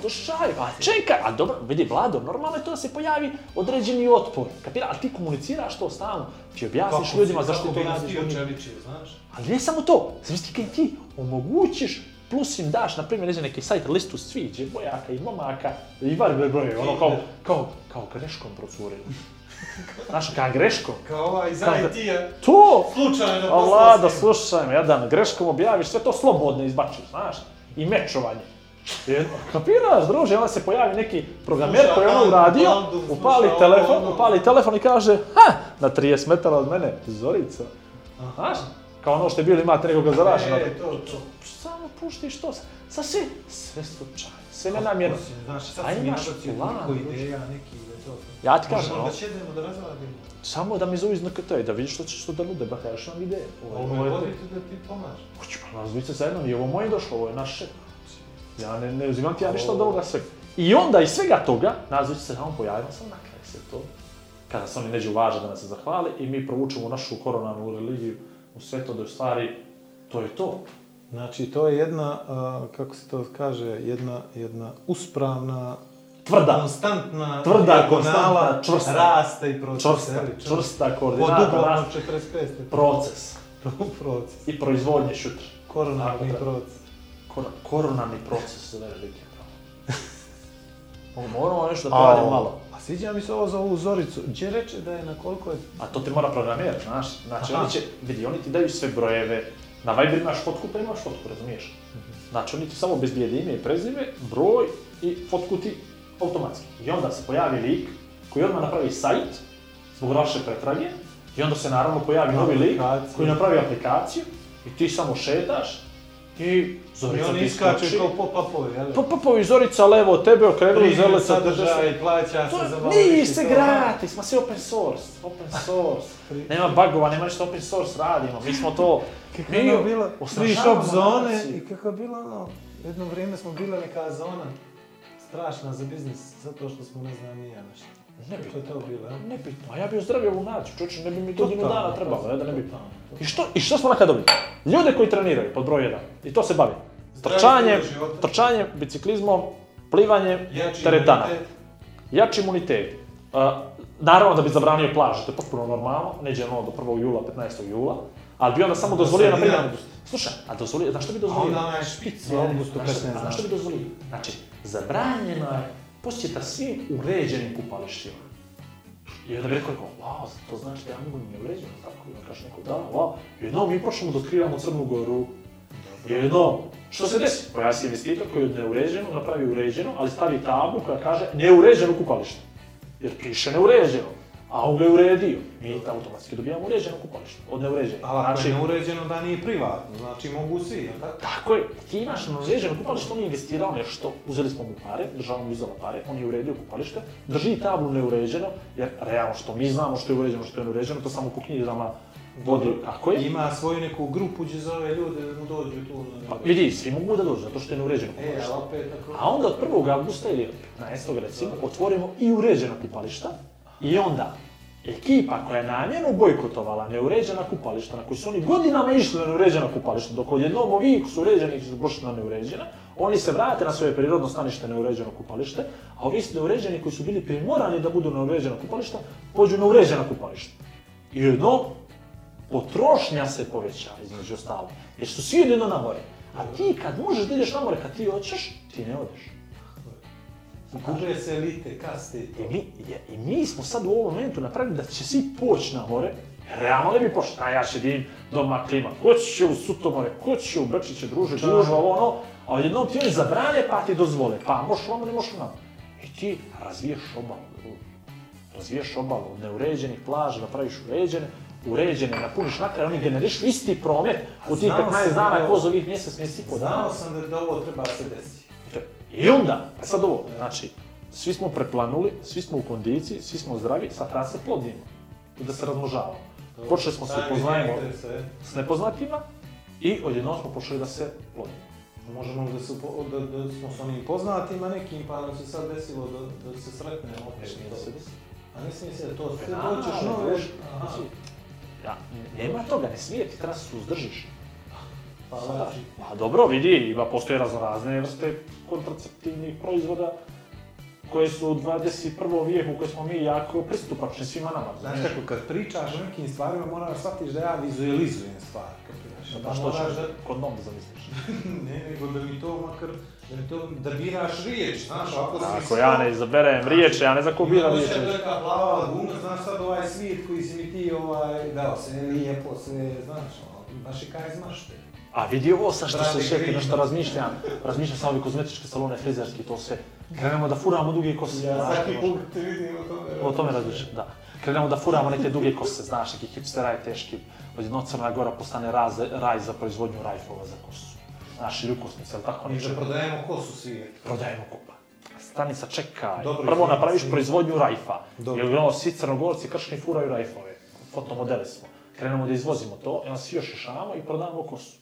to šaj, pa čekaj, a dobro, vidi Vlado, normalno je to da se pojavi određeni otpor, kapira, a ti komuniciraš to stalno, ti objasniš ljudima zašto to radiš. Kako ti znaš? Ali ne samo to, znaš ti kaj ti, omogućiš, plus im daš, na primjer, ne neki sajt listu svih djevojaka i momaka, i bar broje, ono kao, kao, kao greškom procurilo. Znaš, ka greškom. Kao ova iz IT-a. To! Slučajno poslao Allah, da slušaj jedan, greškom objaviš, sve to slobodno izbačiš, znaš. I mečovanje. Jedno, kapiraš, druže, onda se pojavi neki programer koji je ono uradio, upali telefon, upali telefon i kaže, ha, na 30 metara od mene, Zorica. Znaš, Kao ono što je bilo, imate nekoga zaražena. E, to, to. Samo pušti što Sa sve, sve slučajno. Sve nenamjerno. Znaš, sad si mi nabacio toliko ideja, neki da to. Ja ti kažem, no. Da šedemo, da razradimo. Samo da mi zove iz NKT da vidiš što ćeš to da nude, ba ja još nam ideje. Ovo je vodite da ti pomaže. Hoću pa nas dvice zajedno, i ovo moje došlo, ovo je naše. Ja ne, ne uzimam ti ja ništa od ovoga svega. I onda iz svega toga, nas se samo pojavila sam na kraju sve to. Kada se oni neđe uvaža da nas se zahvali i mi provučemo našu koronanu religiju u svetlo da u stvari to je to. Znači, to je jedna, a, kako se to kaže, jedna, jedna uspravna tvrda, konstantna, tvrda, konstantna, čvrsta, rasta i procesa. Čvrsta, čvrsta koordinata, rasta, 45 proces. proces. I proizvodnje šutra. Koronarni da. proces. Kor koronarni proces, da je velike pravo. Moramo nešto da pravimo malo sviđa mi se ovo za ovu Zoricu. Gdje reče da je na koliko je... A to te mora programer, znaš. Znači, Aha. oni će, vidi, oni ti daju sve brojeve. Na Viber imaš fotku, pa imaš fotku, razumiješ? Mhm. Znači, oni ti samo bezbijede ime i prezime, broj i fotku ti automatski. I onda se pojavi lik koji odmah napravi sajt zbog vaše pretrage i onda se naravno pojavi novi lik koji napravi aplikaciju i ti samo šetaš I Zorica I on iskače kao po papovi, jel? Po papovi, Zorica levo od tebe okrenuli zele sa sadržaj, plaća se za malo. Nije se gratis, ma sve open source, open source. nema bagova, nema ništa open source radimo, mi smo to... Kako je ono bilo, tri shop zone i kako je bilo ono, jedno vrijeme smo bila neka zona strašna za biznis, zato što smo ne znam nije nešto. Nebitno je to bilo, ja? Nebitno, a ja bih ozdravio u naći, čovječe, ne bi mi godinu dana trebalo, ja da ne bi... I što, i što smo nakad dobili? Ljude koji treniraju, pod broj 1, i to se bavi. Trčanje, trčanje, biciklizmom, plivanje, teretana. Jači imunitet. Uh, naravno da bi zabranio plaže, to je potpuno normalno, neđe ono do 1. jula, 15. jula, ali bi onda samo da dozvolio, na primjer, slušaj, a dozvolio, znaš što bi dozvolio? A onda onaj špic u augustu 15 dana. Znaš što bi dozvolio? Znači, zabranjeno je posjeta da svim uređenim kupalištima. I onda bi rekao, wow, to znači da ja mogu neuređeno da tako, i kaže neko, da, wow. I jednom mi prošlamo da otkrivamo Crnu Goru. I jedno, što se desi? Pojavi pa se investitor koji od neuređeno napravi uređeno, ali stavi tablu koja kaže neuređeno kupalište. Jer piše neuređeno. A on ga je uredio. Mi automatski dobijamo uređeno kuponište, od neuređenog. Ali ako znači, je neuređeno da nije privatno, znači mogu svi. Tako, tako je, ti imaš neuređeno kupalište, on je investirao nešto, uzeli smo mu pare, država mu izdala pare, on je uredio kupalište, drži tablu neuređeno, jer realno što mi znamo što je uređeno, što je neuređeno, to samo po knjigama vodi, kako je? Ima svoju neku grupu gdje zove ljude da mu dođu tu. Na Pa vidi, svi mogu da dođu, zato što je neuređeno e, kupalište. E, opet, tako... A onda od 1. augusta ili 15. recimo, otvorimo i uređeno kupališta, I onda, ekipa koja je namjerno bojkotovala neuređena kupališta, na koji su oni godinama išli na neuređena kupališta, dok odjednom ovi su uređeni su došli na neuređena, oni se vrate na svoje prirodno stanište neuređeno kupalište, a ovi su neuređeni koji su bili primorani da budu na uređeno kupališta, pođu na uređena kupališta. I jedno, potrošnja se povećava između ostalo, jer su svi jedino na more. A ti kad možeš da ideš na more kad ti hoćeš, ti ne odeš. Gube se elite, kaste i mi, je, I mi smo sad u ovom momentu napravili da će svi poći na more, realno ne bi pošli, a ja će dim doma klima, ko će u Sutomore, ko će u Brčiće, druže, druže, ovo ono, a jednom ti oni zabranje, pa ti dozvole, pa moš ovamo, ne moš ovamo. I ti razviješ obalu, razviješ obalu od neuređenih plaža, da uređene, uređene, napuniš da nakar, oni generišu isti promet u tih 15 dana, da koz ovih mjesec, mjesec i po dana. Znao sam da, da ovo treba da se desiti. I onda, sad ovo, znači, svi smo preplanuli, svi smo u kondiciji, svi smo zdravi, sad treba se plodimo i da se razmnožavamo. Počeli smo se poznajemo s nepoznatima i odjednom smo počeli da se plodimo. Možemo da, se, da, da smo s onim poznatima nekim, pa nam se sad desilo da, da se sretnemo e, opet. Ne se desilo. A nisi mislio e, da to sve dođeš da, nove... Da. Aha. Ja, nema toga, ne smije ti, treba se uzdržiš. Pa, Pa dobro, vidi, ima, postoje razne vrste kontraceptivnih proizvoda koje su u 21. vijeku, koje smo mi jako pristupačni svima nama. Znaš, znaš kako, kad pričaš o nekim stvarima, moraš da shvatiš da ja vizualizujem stvar. Kapiraš? Da, pa, pa što ćeš, da... kod nom da zamisliš? ne, nego da mi to makar, da mi to, da biraš riječ, znaš, ako si... Ako ja ne izaberem riječ, ja ne znam ko bira riječ. Ima to je plava laguna, znaš sad ovaj svijet koji si mi ti ovaj, dao se, lijepo se, znaš, ono, baš je karizmašte. A vidi ovo sa što se šepi, na što razmišljam. Razmišljam samo ove kozmetičke salone, frizerski, to sve. Krenemo da furamo duge kose. Ja, svaki put te vidim o tome. O tome razmišljam, da. Krenemo da furamo neke duge kose, znaš, neki hipstera je teški. Odjedno Crna Gora postane raz, raj za proizvodnju rajfova za kosu. Znaš, ili ukosnice, ali tako nešto. I da prodajemo kosu svi. Prodajemo kupa. Stani sa čekaj. Dobro, Prvo napraviš proizvodnju rajfa. Dobro. Jer ono, svi crnogorci kršni furaju rajfove. Fotomodele smo. Krenemo da izvozimo to, i onda svi još išavamo i prodavamo kosu.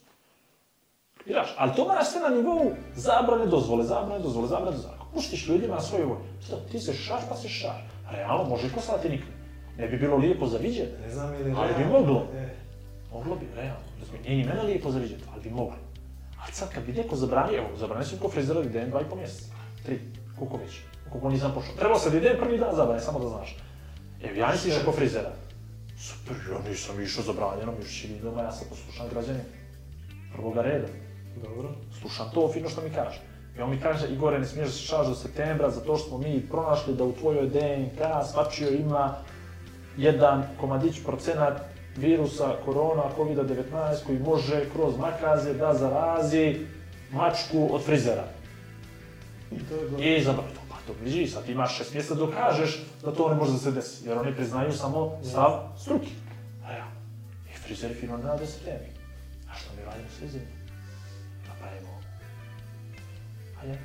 Znaš, ali to mora sve na nivou zabrane dozvole, zabrane dozvole, zabrane dozvole. Ako pustiš ljudima na svoje volje, ti se šaš pa se šaš. Realno, može i postati nikne. Ne bi bilo lijepo za viđenje, ne znam ili ali bi moglo. E. Moglo bi, realno. Da nije ni mene lijepo za viđenje, ali bi moglo. Ali sad kad bi neko zabranio, evo, zabranio sam ko frizera idem dva i po mjeseca, tri, koliko već, koliko nisam pošao. Trebao sam da idem prvi dan zabranjen, samo da znaš. Evo, ja nisi išao ko frizera. Super, ja nisam išao zabranjeno, mi još ja sam poslušan građanin. Prvoga reda. Dobro. Slušam to fino što mi kaže. I on mi kaže, Igore, ne smiješ da se šaš do septembra, zato što smo mi pronašli da u tvojoj DNK svačio ima jedan komadić procenat virusa korona, COVID-19, koji može kroz makaze da zarazi mačku od frizera. I to je dobro. I zabrali to. Pa to bliži, sad ti imaš šest mjesta dok kažeš da to ne može da se desi, jer oni priznaju samo stav struki. A ja, i frizeri fino ne rade se temi. A što mi radimo sve zemlje? premo. Hajde.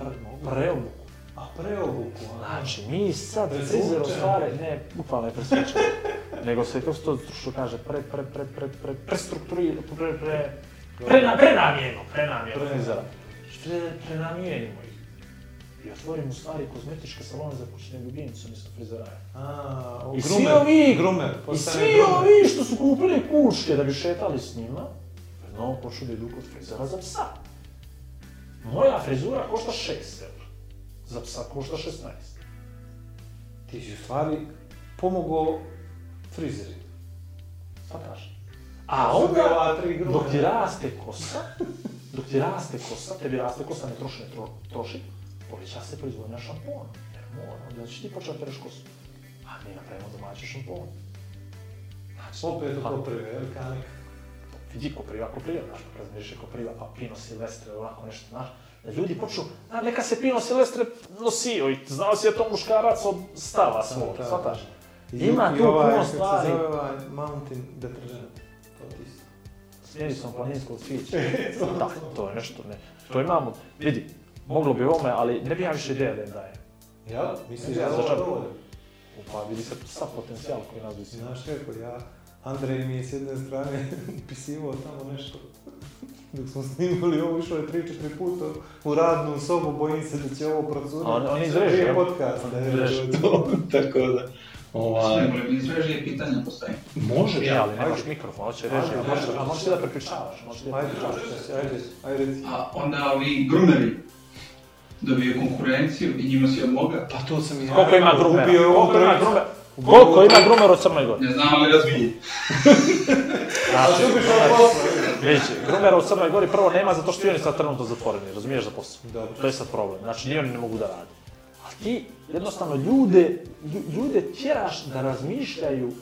Prmo, preobuku. A preobuku, a? Znači, mi sad frizero stare, ne, upala je Nego se, to što kaže, pre, pre, pre, pre, pre, prestrukturira, pre, pre, pre, prena, prenamijeno, prenamijeno frizera. Što je prenamijenimo ih. I otvorimo stvari kozmetičke salone za kućne ljubimce, umjesto frizeraja. I svi ovi, i svi ovi što su kupili kuške da bi šetali s njima, No, pošulje dugo frizera za psa. Moja frizura košta 6 evra. Za psa košta 16. Ti si u stvari pomogao frizeri. Pa daš. A onda, dok ti raste kosa, dok ti raste kosa, tebi raste kosa, ne troši, ne tro, troši, poveća se proizvodnja šampona. Jer mora, onda ćeš ti da pereš kosu. A mi napravimo domaći šampon. Znači, opet to pa- prve, neka vidi kopriva, kopriva, znaš, kad zmiriše kopriva, pa Pino Silvestre, ovako nešto, znaš, da ljudi počnu, a neka se Pino Silvestre nosio i znao si da to muškarac od stava svog, da. shvataš? Ima ovaj, tu puno ovaj, stvari. I ovaj, mountain detergent, to ti isto. Smjeri sam planinskog cvića. da, to je nešto, ne. To imamo, vidi, moglo bi ovome, ali ne bi ja više ideja da im dajem. Ja? Mislim da je ovo dovoljno. Pa vidi se sav potencijal koji nas bi si. Znaš kako, ja Andrej mi je s jedne strane pisivao tamo nešto. Dok smo snimali ovo, išlo je 3-4 puta u radnu sobu, bojim se da će ovo procuriti. On, on izreže, je podcast. On izreže. Tako da. Ovaj... Izrežije pitanja postoji. Može, ja, ali nemaš ajde. mikrofon, hoće reži, ajde, možeš, a može, da prepričavaš. Možeš da ajde, ajde, ajde, ajde. A onda ovi grumevi dobiju konkurenciju i njima si odmoga. Pa to sam ja. Koliko ima grumera? Ubio je ovo Gol koji ima drumer u Crnoj Gori. Ne znam, ali razbije. znači, A žubiš ovo ovaj znači, posle. Vidite, Grumera u Crnoj Gori prvo nema zato što i oni sad trenutno zatvoreni, razumiješ za posao. Dobro. Da. To je sad problem, znači ni oni ne mogu da rade. A ti jednostavno ljude, ljude tjeraš da razmišljaju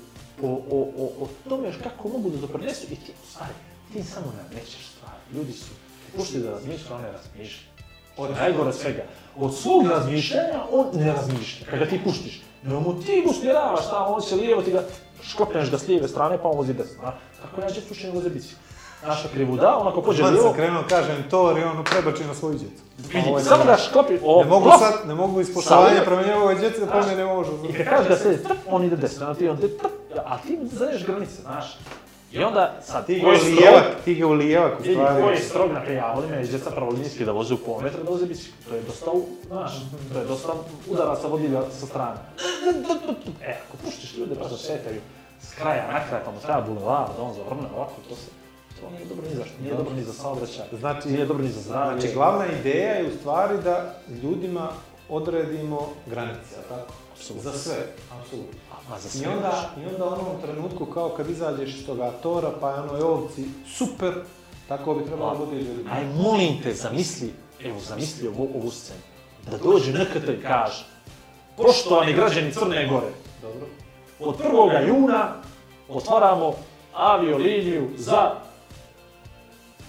o, o, o, o tome kako mogu da doprinesu i ti, stvari, ti samo namećeš stvari. Ljudi su, pušti da razmišljaju, one razmišljaju. Od najgore svega. Od svog razmišljanja on ne razmišlja, kada ti puštiš mu ti usmjeravaš šta on će lijevo, ti ga škopneš ga s lijeve strane pa on vozi desno. Tako ja ću slučajno voze bici. Naša znači, krivuda, da. on ako pođe lijevo... Sad krenuo, kažem, to jer on prebači na svoju djecu. Vidi, samo da. da šklopi... O, ne mogu sad, ne mogu iz poštovanja prema njegovoj djeci da promijene ne može. I kad e, kažeš da se on ide desno, a ti on te trp, a ti zadeš granice, znaš. I onda, da. sad, ti koji je lijevak, ti je u lijevak, u stvari. Koji je strog naprijavali me, djeca pravolinijski da voze u pometra, da voze bicikl. To je dosta, znaš, to je dosta udara sa vodilja sa strane. E, ako puštiš ljude pa šetaju, s kraja na kraj, pa mu treba bulevar, da on zavrne ovako, to se... To nije dobro ni za što, nije dobro ni za saobraćaj, znači, nije dobro ni za zdravlje. Znači, glavna ideja je u stvari da ljudima odredimo granice, tako? Apsolutno. Za sve, apsolutno. A za sve I onda, I onda u onom trenutku kao kad izađeš iz toga tora, pa je onoj e, ovci super, tako bi trebalo da bude ljudima. Aj, molim te, zamisli, evo, zamisli ovu, ovu scenu. Da dođe nekada i kaže, poštovani građani Crne Gore, Dobro. od 1. juna otvaramo avioliniju za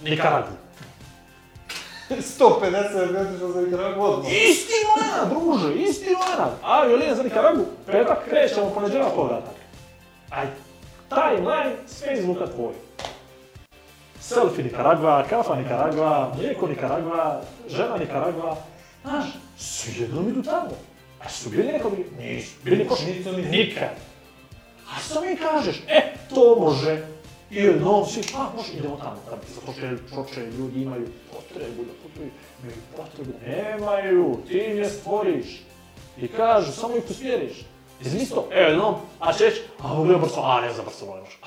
Nikaragu. 150 otišao za Nikaragu odmah. Istimana, druže, isti istimana. Aviolin za Nikaragu, petak krećemo, poneđeva povratak. Aj, taj timeline s Facebooka tvoj. Selfie Nikaragva, kafa Nikaragva, mlijeko Nikaragva, žena Nikaragva. Znaš, svi jednom idu tamo. A su bili neko bili? Nisu. Bili košnicu nikad. A što mi kažeš? E, to može ili si, pa može idemo tamo, kad zato što čoče ljudi imaju potrebu da putuju, imaju potrebu da nemaju, ti je stvoriš. I kažu, samo ih usmjeriš. Izmisli to, evo no, a će a mogu ja Barcelona, a ne za Barcelona možeš, a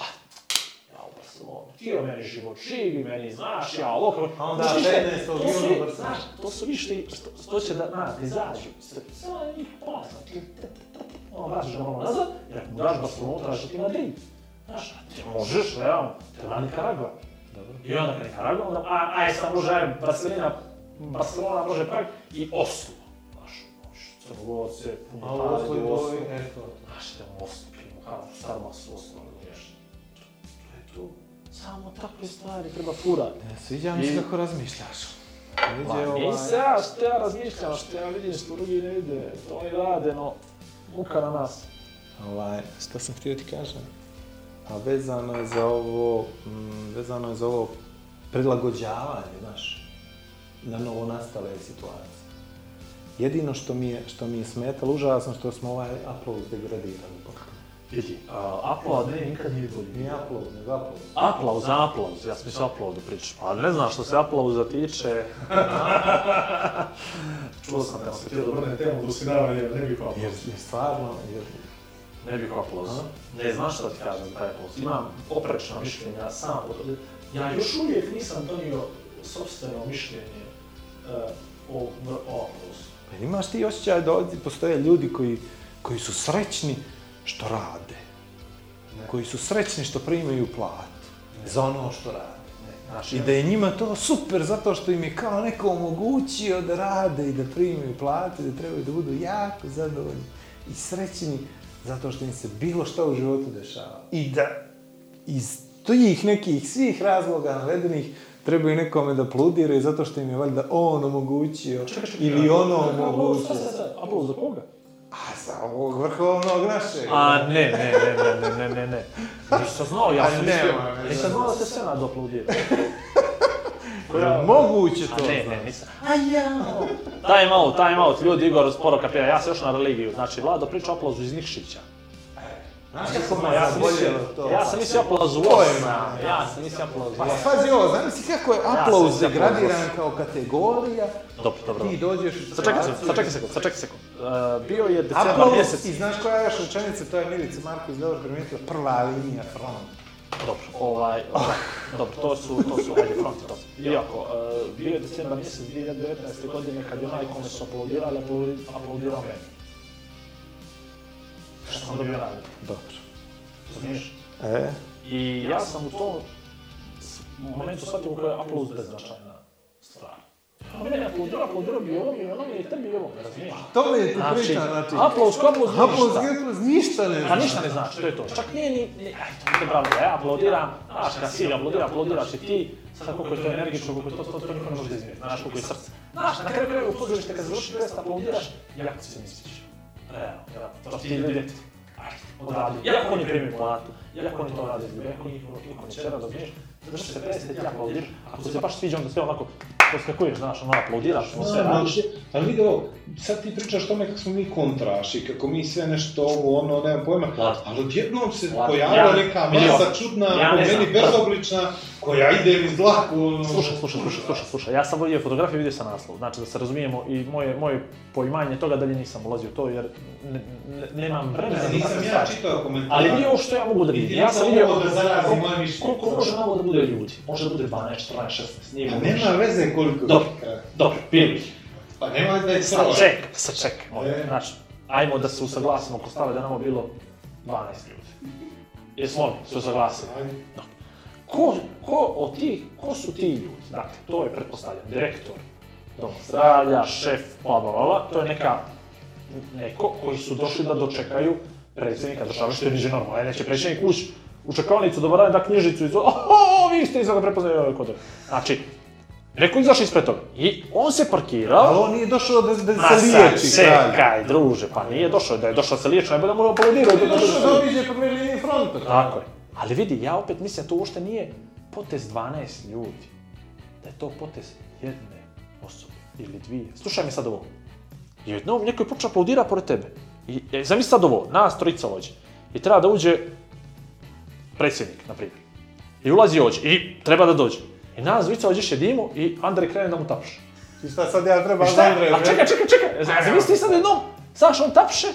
ja u Barcelonu, ti je meni život živi, meni znaš, ja loko, a onda žene se odgledaju Barcelona. To su više, to će da, na, ne zađu, samo njih pola, ti, znači, ono, vraćaš ga malo nazad, jer ako mu daš Barcelonu, tražiš ti Madrid. Znaš, te možeš, realno, treba Nicaragua. Dobro. I onda kad Nicaragua, onda, a, aj, sad može, aj, Barcelona, Barcelona može Prag i Oslo. Znaš, možeš, Crnogorce, puno Oslo i Oslo. E, Znaš, te Oslo, pimo, kao, star masu Oslo, razumiješ. To je to. Samo takve stvari treba furati. Ne, sviđa mi se kako razmišljaš. Viđe, Ma, ovaj... nisam ja što ja razmišljam, što ja vidim što drugi ne vide. To oni rade, no, muka na nas. Ovaj, šta sam htio ti kažem? a vezano je za ovo, m, mm, vezano je za ovo prilagođavanje, znaš, na novo nastale situacije. Jedino što mi je, što mi je smetalo, užasno što smo ovaj upload degradirali. Vidi, uh, upload ne, nikad nije bolje. Nije upload, nego upload. Aplauz, da. aplauz, ja sam se uploadu da pričao. Pa ne znam što se aplauza tiče. Čuo sam da se htio da vrne temu do sinavanja, ne bih upload. Jer, jer stvarno, jer ne bih aplauz. Ne znam šta ti kažem taj aplauz. Imam oprečno mišljenja sam od... Ja još uvijek nisam donio sobstveno mišljenje uh, o, o aplauzu. Pa imaš ti osjećaj da ovdje postoje ljudi koji, koji su srećni što rade. Ne. Koji su srećni što primaju platu ne. za ono što rade. Znaš, I da je njima to super zato što im je kao neko omogućio da rade i da primaju plate, da trebaju da budu jako zadovoljni i srećni zato što im se bilo šta u životu dešava. I da iz tih nekih svih razloga navedenih trebaju nekome da pludiraju zato što im je valjda on omogućio čekaj, čekaj, ili ono omogućio. Aplauz za koga? A za ovog vrhovnog našeg. A ne, ne, ne, ne, ne, ne, ne. Nisam znao, ja sam mislio. Nisam znao da se sve nadopludira. Jel moguće to? A ne, ne, nisam. A jao! time out, time out, ljudi, Igor sporo kapira, ja sam još na religiju. Znači, Vlado priča o iz Nikšića. Znaš kako me ja sam to? ja sam mislio aplauz u ja sam mislio aplauz Pa pazi ovo, znam si kako je aplauz ja degradiran kao kategorija, dobro, dobro. ti dođeš u da- Sačekaj se, sačekaj se, sačekaj se. Uh, bio je decembar mjesec. Aplauz i znaš koja je još rečenica, to je Milica Marković dobro primijetila, prva linija fronta. Dobro, ovaj, da. dobro, to su, to su, ajde, front top. Iako, uh, e, bio je decembar mjesec 2019. godine kad je onaj kome su aplaudirali, aplaudirao meni. Što sam dobio nagradu. Dobro. Znaš? E? I ja sam u tom momentu shvatio koji je aplauz beznačajan mene ne podrob, podrob i ovom i onom i tebi i ovom, razumiješ? To mi je tu znači, priča, znači... Aplaus, aplauz, ništa. Aplauz, aplauz, ništa ne znači. Pa ništa ne znači, to je to. Čak nije ni... Aj, to je bravo, ja aplaudiram, znaš, kad Silja aplaudira, aplaudiraš i ti, sad koliko je to energično, koliko je to, to, to niko ne može da izmjeri, znaš, koliko je srce. Znaš, na kraju kraju upozorište, kad završi pres, aplaudiraš, jako se misliš. Realno, ja, da? to ti ljudi, odradio, jako oni primaju platu, jako oni to rade, jako niko, niko ne čera, razumiješ? Završi se pres, ti aplaudiraš, ako se baš sviđa, onda sve onako, поскакуваш, знаеш, оно аплодираш, но да. се радиш. Значи, али види сега сад ти причаш ме како сме ми контраши, како ми све нешто ово, оно, немам појма, али одједном се појавила нека маса чудна, по мени безоблична, koja ide uz dlaku... Ono... Slušaj, slušaj, slušaj, slušaj, slušaj, ja sam vidio fotografiju i vidio sam naslov, znači da se razumijemo i moje, moje poimanje toga dalje nisam ulazio to jer ne, ne, nemam vremena da nisam ja čitao komentare. Ali vidio što ja mogu da vidim. Ja sam vidio da zarazi moje mišljenje. Koliko može malo da bude ljudi? Može da bude 12, 14, 16, nije mogu Nema veze koliko... Dobro, dobro, pili. Pa nema da je sad ček, sad ček, e. znači, ajmo da se usaglasimo oko stave da nam bilo 12 ljudi. Jesmo li se usaglasili? Dobro ko, ko, od tih, ko su ti ljudi? Dakle, to je, pretpostavljam, direktor dom zdravlja, šef, bla, bla, bla, to je neka, neko koji su došli da dočekaju predsjednika države, što je niže normalno, neće predsjednik ući u čekavnicu, dobar dan, da knjižicu iz... oho, vi ste izgleda prepoznali ove kod Znači, Rekao izašao ispred toga. I on se parkirao. Ali on nije došao da, da se liječi. čekaj, druže, pa nije došao. Da je došao da se liječi, najbolje da mu aplaudirao. Da je došao da obiđe pa meni fronta. Tako je. Ali vidi, ja opet mislim da to uopšte nije potez 12 ljudi. Da je to potez jedne osobe ili dvije. Slušaj me sad ovo. I jednom neko je počeo aplaudira pored tebe. I, i e, zamisli sad ovo, nas trojica vođe. I treba da uđe predsjednik, na primjer. I ulazi ođe. I treba da dođe. I nas dvojica ođe šedimo i Andrej krene da mu tapše. I šta sad ja treba da Andrej? A čekaj, čekaj, čekaj. Zamisli sad jednom. Znaš, on tapše.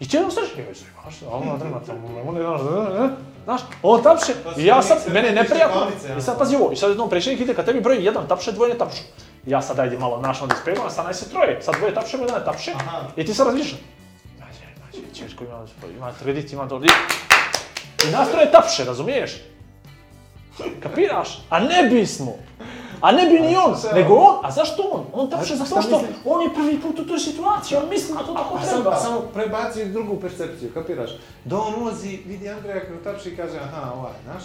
I ti jednom staš. I joj, znaš, ono treba tamo, ono je, Znaš, on tapše, pa i ja sam, mene je neprijatno. I sad pazi ovo, i sad jednom prešenik ide kad tebi broj jedan tapše, dvoje ne tapšu. ja sad ajde malo naš onda ispegujem, sad najse troje, sad dvoje tapše, jedan ne tapše. I ti sad razmišljaš. Mađe, mađe, češko ima, ima kredit, ima dobro. I nas tapše, razumiješ? Kapiraš? A ne bismo. A ne bi ni on, nego on. A zašto on? On tapše zato što on je prvi put u toj situaciji, on misli da to tako treba. Samo prebaci drugu percepciju, kapiraš? Da on ulazi, vidi Andreja kako tapše i kaže, aha, ovaj, naš.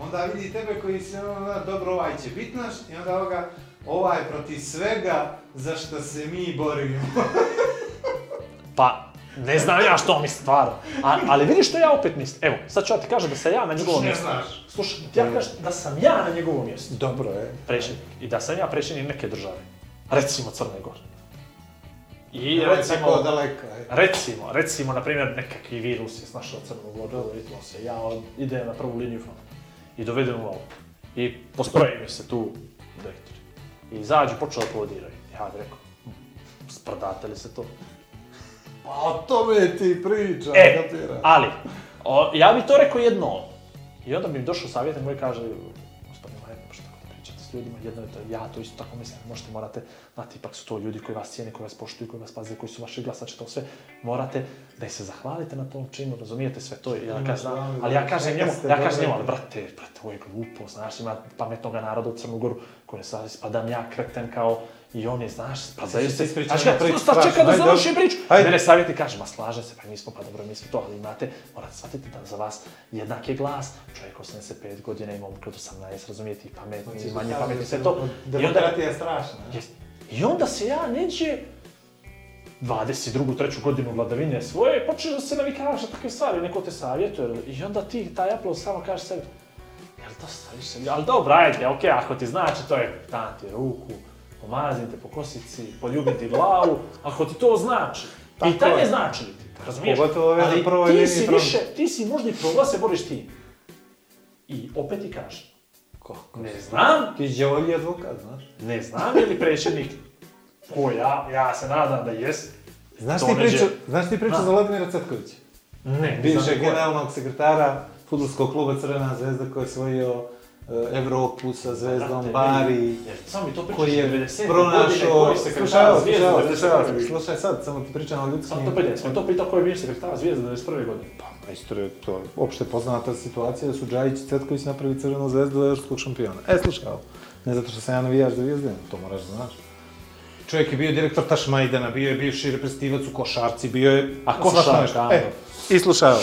Onda vidi tebe koji se, onda, dobro, ovaj će biti naš, i onda ovoga, ovaj protiv svega za što se mi borimo. pa, Ne znam ja što mi stvarno. A, ali vidiš što ja opet mislim. Evo, sad ću ja ti kažem da sam ja na njegovom mjestu. Ne znaš. Slušaj, ti ja kažem da sam ja na njegovom mjestu. Dobro je. Predsjednik. I da sam ja predsjednik neke države. Recimo Crne Gore. I no, recimo, tako daleko, recimo, recimo, na primjer, nekakvi virus je snašao Crnu Goru, dovedilo se, ja idem na prvu liniju fronta i dovedem u ovo. I postroje mi se tu direktori. I izađu, počeo da kodiraju. Ja bih rekao, mm, sprdate li se to? Pa o tome ti priča, e, kapira. ali, o, ja bih to rekao jedno. I onda bi mi došao savjetnik moj kaže, gospodine Lajne, možete tako da pričate s ljudima, jedno je to, ja to isto tako mislim, možete, morate, znate, ipak su to ljudi koji vas cijene, koji vas poštuju, koji vas paze, koji su vaši glasači, to sve, morate da se zahvalite na tom činu, razumijete sve to, ja kažem, znam, ali ja kažem njemu, ja kažem njemu, ali brate, brate, ovo je glupo, znaš, ima pametnog naroda u Crnu Goru, koji sad ispadam da ja kreten kao, I on je, znaš, pa da se ispričati. Znaš kada, sta čeka da završi priču. Ajde. Mene savjeti kaže, ma slaže se, pa mi smo, pa dobro, mi smo to, ali imate, morate shvatiti da za vas jednak je glas. Čovjek 85 godina ima omkrat 18, razumijete, i pametnici, znači, manje pametni, sve to. Demokratija je strašna. I onda se ja neđe, 22. treću godinu vladavine svoje, počneš da se navikavaš na takve stvari, neko te savjetuje, i onda ti taj aplauz samo kažeš sebi, jel dosta više, ali dobro, ajde, okej, okay, ako ti znači, to je, dan ti ruku, pomazim te po kosici, poljubim ti glavu, ako ti to znači. Tako Pitanje je. znači li ti, razumiješ? Pogotovo ove na prvoj liniji si više, ti si nužni problem, da se boriš ti. I opet ti kažem. Kako? Ne znam. Ti je ovdje advokat, znaš? Ne znam je li predsjednik ko ja, ja se nadam da jes. Znaš ti, priču, znaš da. ti priču za Vladimira Cetkovića? Ne, Bivšeg generalnog sekretara futbolskog kluba Crvena zvezda koji je osvojio E, Evropu sa da, zvezdom Brate, da, Bari, e, mi koji je pronašao... Slušaj, slušaj, slušaj, slušaj sad, samo ti pričam o ljudskim... Sam to pitao, samo to pitao koji je bio sekretar Zvijezda 91. godine. Pa, majstore, pa to je opšte poznata situacija da su Džajić i Cetković napravili crvenu zvezdu evropskog šampiona. E, slušaj, ne zato što sam ja navijaš za Zvijezde, to moraš da znaš. Čovjek je bio direktor Tašmajdana, bio je bivši reprezentativac u košarci, bio je... A košarka, E, i slušaj,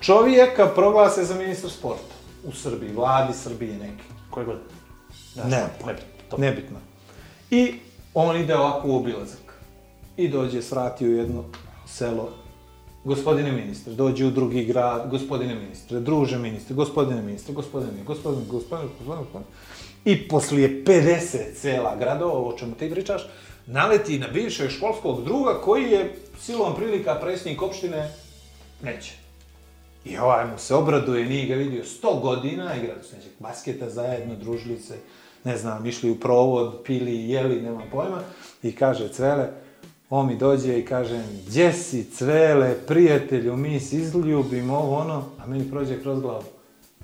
čovjeka proglase za ministar sporta u Srbiji, vladi Srbije neki. Koje god? Da, ne, nebitno. nebitno. I on ide ovako u obilazak. I dođe, svrati u jedno selo. Gospodine ministre, dođe u drugi grad, gospodine ministre, druže ministre, gospodine ministre, gospodine gospodine, gospodine, gospodine, gospodine. I poslije 50 sela gradova, o čemu ti pričaš, naleti na bivšeg školskog druga koji je silom prilika predsjednik opštine Neće. I ovaj mu se obraduje, nije ga vidio 100 godina, igrali su neđeg basketa zajedno, družili se, ne znam, išli u provod, pili, jeli, nema pojma. I kaže Cvele, on mi dođe i kaže, gdje si Cvele, prijatelju, mi se izljubimo, ovo ono, a meni prođe kroz glavu.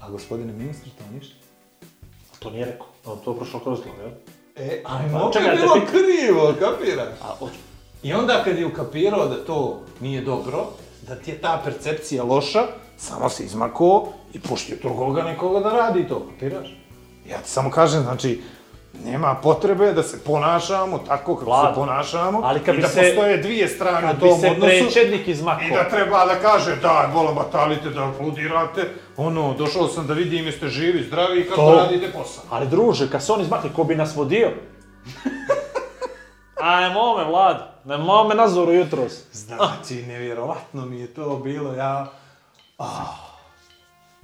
A gospodine ministre, to ništa. to nije rekao, on to prošlo kroz glavu, jel? E, a pa, mogu je da bilo pik... krivo, kapiraš? A, oč... I onda kad je ukapirao da to nije dobro, da ti je ta percepcija loša, samo se izmakuo i puštio drugoga nekoga da radi to, kapiraš? Ja ti samo kažem, znači, nema potrebe da se ponašamo tako kako Vlad. se ponašamo ali kad i da se, postoje dvije strane u tom odnosu. Kad bi se predsjednik izmako. I da treba da kaže, da, vola batalite, da aplodirate, ono, došao sam da vidim jeste živi, zdravi i kako radite posao. Ali druže, kad se on izmakne, ko bi nas vodio? A nemo me, Vlad, nemo me nazoru jutros. Znači, nevjerovatno mi je to bilo, ja Ah.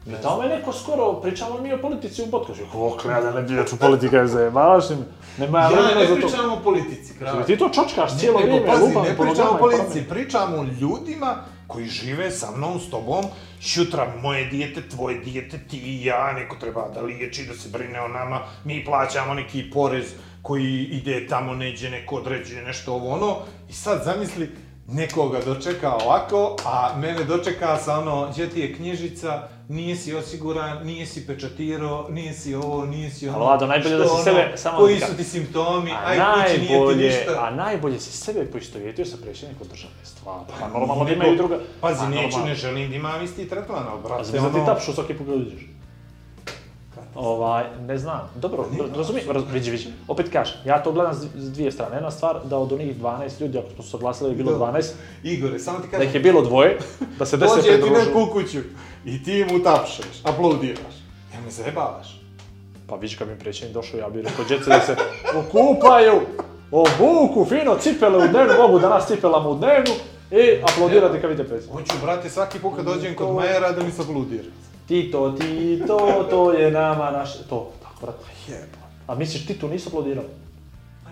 Da I tamo je neko skoro, pričamo mi o politici u podcastu. Kako ja da ne bijaću politika, je zajebavaš im. Nema ja vremena za to. o politici, kraj. Ti to čočkaš cijelo vrijeme, lupam Ne pričam o politici, pričam o ljudima koji žive sa mnom, s tobom. Šutra moje dijete, tvoje dijete, ti i ja, neko treba da liječi, da se brine o nama. Mi plaćamo neki porez koji ide tamo, neđe, neko određuje nešto ovo ono. I sad zamisli, nekoga dočeka ovako, a mene dočeka sa ono, gdje ti je knjižica, nije si osiguran, nije si pečatirao, nije si ovo, nije si ono. Lado, najbolje da si ono, sebe... Samo koji su ti simptomi, a aj kući nije ti ništa. A najbolje si sebe poistovjetio sa predsjednikom državne stvari. Pa normalno da imaju druga... Pazi, pa neću, ne želim da imam isti tretman, brate. A da zbog ti tapšu svaki pogledađeš. Ovaj, ne znam. Dobro, pa razumijem, raz, vidi, vidi. Opet kažem, ja to gledam s dvije strane. Jedna stvar, da od onih 12 ljudi, ako smo se odglasili je bilo 12... Igore, samo ti kažem... Da ih je bilo dvoje, da se deset pridružu. Dođe ti u kuću i ti mu tapšeš, aplaudiraš. Ja me zajebavaš. Pa vidiš kad mi prećenik došao, ja bih rekao, djece da se okupaju, obuku, fino, cipele u dnevnu, mogu danas cipelama u dnevnu, i aplaudirati kad vide predsjednika. Hoću, brate, svaki put kad dođem kod Majera da mi se aplaudira. Tito, Tito, to je nama naš... To, tako, brate. Pa Jebo. A misliš, Tito nisu aplaudirali?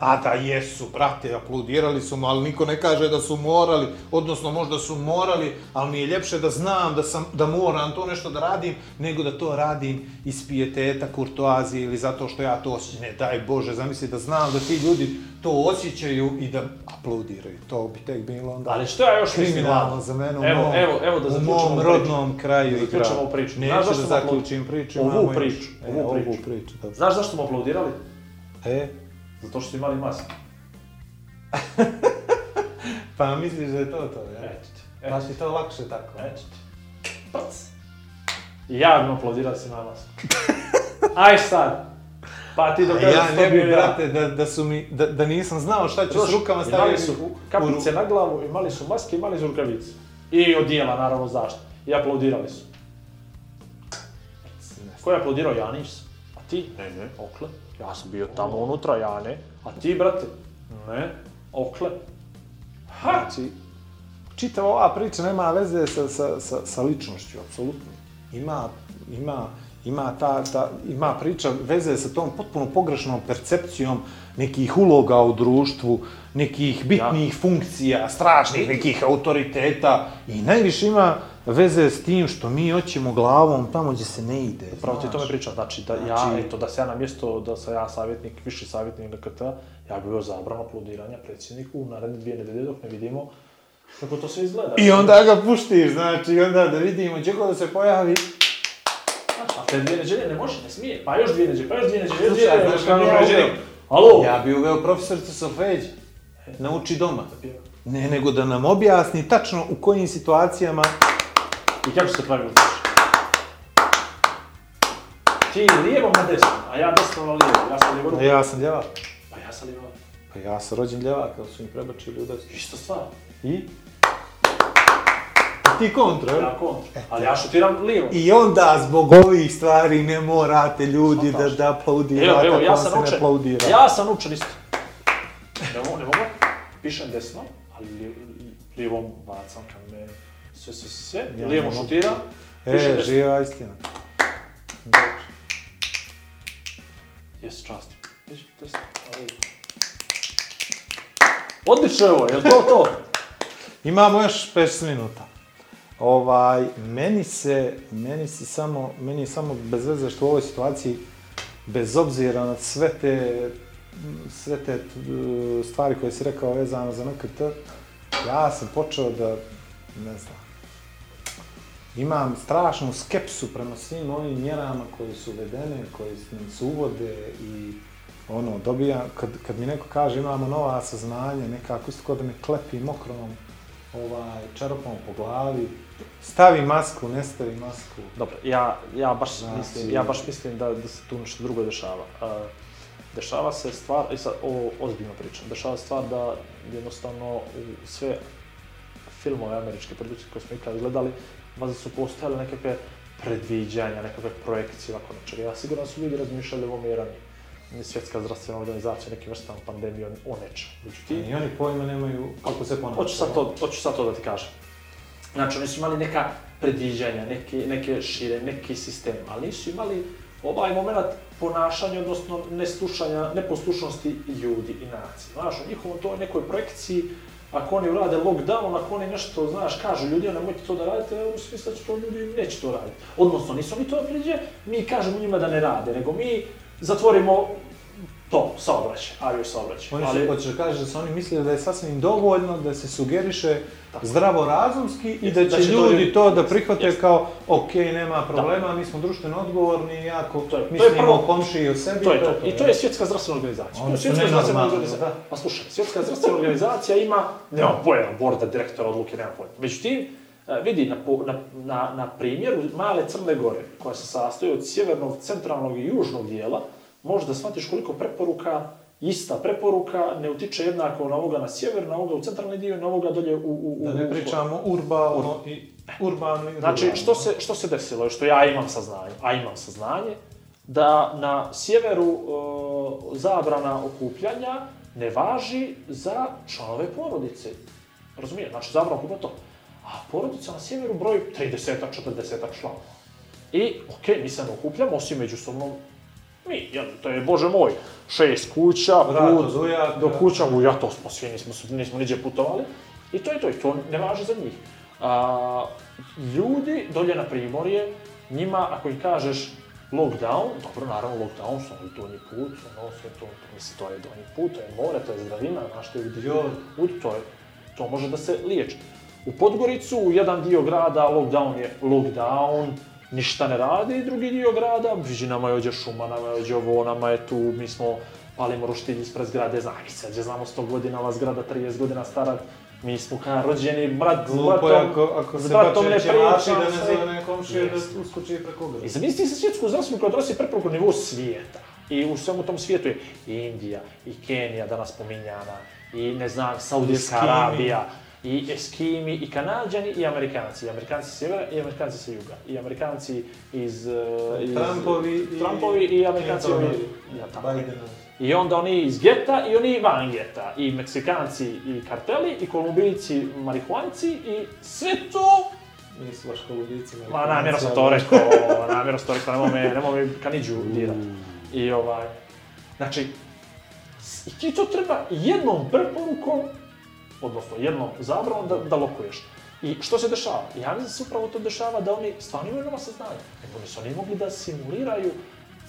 A da jesu, brate, apludirali su mu, ali niko ne kaže da su morali, odnosno možda su morali, ali mi je ljepše da znam da, sam, da moram to nešto da radim, nego da to radim iz pijeteta, kurtoazije ili zato što ja to osjećam. Ne, daj Bože, zamisli da znam da ti ljudi to osjećaju i da apludiraju. To bi tek bilo onda ali što ja još kriminalno za mene u evo, mom, evo, evo da u mom rodnom priču. kraju i kraju. Da priču. Neću Znaš da zaključim priču. Ovu priču. E, ovu, e, priču. ovu priču. Znaš zašto smo aplaudirali? E? Zato što su imali masu. pa misliš da je to to, ja? Eto ti. Baš je to lakše tako. Eto ti. Pac. Javno aplaudirao se na masu. Aj sad. Pa ti dokažeš ja ne bi, brate, da, da, su mi, da, da nisam znao šta ću s rukama staviti. Imali su kapice u... na glavu, imali su maske, imali su rukavice. I odijela, naravno, zašto. I aplaudirali su. Ko je aplaudirao? Janis. A ti? Ne, ne. Okle. Ja sam bio tamo unutra, ja ne. A ti, brate, ne, okle. Ha! Znači, čitava ova priča nema veze sa, sa, sa, sa ličnošću, apsolutno. Ima, ima, ima, ta, ta, ima priča veze sa tom potpuno pogrešnom percepcijom nekih uloga u društvu, uh, nekih bitnih ja. funkcija, strašnih nekih autoriteta i najviše ima veze s tim što mi hoćemo glavom tamo gdje se ne ide. Pravo ti to me priča, znači da znači... ja, eto, da se ja na mjesto, da sam ja savjetnik, viši savjetnik LKT, ja bih bio zabrano aplodiranja predsjedniku u naredne dvije nedelje dok ne vidimo kako to sve izgleda. I onda ga puštiš, znači, i onda da vidimo, čeko da se pojavi, a te dvije neđelje ne može, ne smije. Pa još dvije neđelje, pa još dvije neđelje, još dvije neđelje, još dvije neđelje. Alo? Ja bi uveo profesoricu Sofeđi nauči doma. Ne, nego da nam objasni tačno u kojim situacijama... I kako se pravi učiš? Ti lijevo na desno, a ja desno na lijevo. Ja sam lijevo Ja sam ljevak. Pa ja sam ljevak. Pa ja sam rođen ljevak, ali su mi prebačili u desno. Isto stvar. I? ti kontra, jel? Ja kontra, ali ja šutiram lijevo. I onda zbog ovih stvari ne morate ljudi da, da aplaudirate, evo, evo, ja sam se učen, Ja sam učen isto pišem desno, ali li, lijevom bacam kad me sve, sve, sve, ja, lijevo šutira, e, pišem desno. E, živa istina. Dobro. Jes, čast. Desno, ali... Odlično ovo, je to to? Imamo još 5 minuta. Ovaj, meni se, meni se samo, meni je samo bez veze što u ovoj situaciji, bez obzira na sve te sve te e, stvari koje si rekao vezano za NKT, ja sam počeo da, ne znam, imam strašnu skepsu prema svim onim mjerama koje su uvedene, koje nam se uvode i ono, dobijam, kad, kad mi neko kaže imamo nova saznanja, nekako isto kao da me klepi mokrom ovaj, čarpom po glavi, stavi masku, ne stavi masku. Dobro, ja, ja baš znači, mislim, ja baš mislim da, da se tu nešto drugo dešava. Uh, dešava se stvar, i e sad ovo ozbiljno pričam, dešava stvar da jednostavno sve filmove američke produkcije koje smo ikada gledali, vas su postojale nekakve predviđanja, nekakve projekcije ovako nečega. Ja sigurno su ljudi razmišljali o umiranju. Svjetska zdravstvena organizacija, neki vrstama pandemije, o nečem. Međutim, I oni pojma nemaju kako se ponašaju. Hoću sad, to, hoću sad to da ti kažem. Znači, oni su imali neka predviđanja, neke, neke šire, neki sistem, ali nisu imali ovaj moment ponašanja, odnosno neslušanja, neposlušnosti ljudi i nacije. Znaš, u njihovom toj nekoj projekciji, ako oni urade lockdown, ako oni nešto, znaš, kažu ljudi, ono, nemojte to da radite, u smislu da to ljudi neće to raditi. Odnosno, nisu oni to priđe, mi kažemo njima da ne rade, nego mi zatvorimo to saobraćaj, avio saobraćaj. Oni ali... hoće da kaže da su oni mislili da je sasvim dovoljno da se sugeriše Tako. razumski i da će, da će ljudi to da prihvate jest. kao ok, nema da. problema, da. mi smo društveno odgovorni, jako to je, mislimo to je prvo, o komši i o sebi. To je to. I to je svjetska zdravstvena organizacija. Ono svjetska zdravstvena organizacija. Da. Pa slušaj, svjetska zdravstvena organizacija ima, nema pojma, borda, direktora, odluke, nema pojma. Međutim, eh, vidi na, na, na, na primjeru male Crne Gore, koja se sastoji od sjevernog, centralnog i južnog dijela, možeš da shvatiš koliko preporuka, ista preporuka, ne utiče jednako na ovoga na sjever, na ovoga u centralni dio i na ovoga dolje u... u, u da ne pričamo urbano i urbano i Znači, što se, što se desilo, što ja imam saznanje, a imam saznanje, da na sjeveru e, zabrana okupljanja ne važi za članove porodice. Razumije? Znači, zabrana okupljanja to. A porodica na sjeveru broji 30-40 članova. I, okej, okay, mi se ne okupljamo, osim međusobno Mi, ja, to je, bože moj, šest kuća, pa da, put, do da. kuća, u ja to smo svi, nismo, nismo niđe putovali. I to je to, i to ne važi za njih. A, ljudi dolje na primorje, njima, ako im kažeš lockdown, dobro, naravno lockdown su oni donji put, ono sve to, to misli, to je donji put, to je more, to je zdravina, znaš, što je put, to je, to može da se liječi. U Podgoricu, u jedan dio grada, lockdown je lockdown, ništa ne radi, drugi dio grada, vidi nama je ođe šuma, nama je ođe ovo, nama je tu, mi smo palimo roštilj ispred zgrade, znaš, sad je znamo 100 godina, ova zgrada 30 godina stara, mi smo kao rođeni, brat, Glupo je ako, ako se bratom ne pričamo. da ne zove komšije da uskoči preko grada. I zamisli se svjetsku zdravstvenu koja donosi preporuku nivou svijeta. I u svemu tom svijetu je i Indija, i Kenija danas pominjana, i ne znam, Saudijska Arabija. i eschimi, i canadiani, gli americani, Gli americanci severa e gli americanci se juga. Gli americanci is... Uh, is Trumpovi, Trumpovi i, i americanci... I onda oni iz getta i oni van getta. I meksikanci i karteli, i kolumbijci marihuanci i sve to nisu baš kolumbijci. Ma namjerno sam to rekao, namjerno sam to rekao, nemoj me, nemoj me kanidžu uh. dirat. I ovaj, znači, i ti to treba jednom preporukom odnosno jednom zabranom da, da lokuješ. I što se dešava? Ja mislim da se upravo to dešava da oni stvarno imaju nova saznanja. Nego nisu oni mogli da simuliraju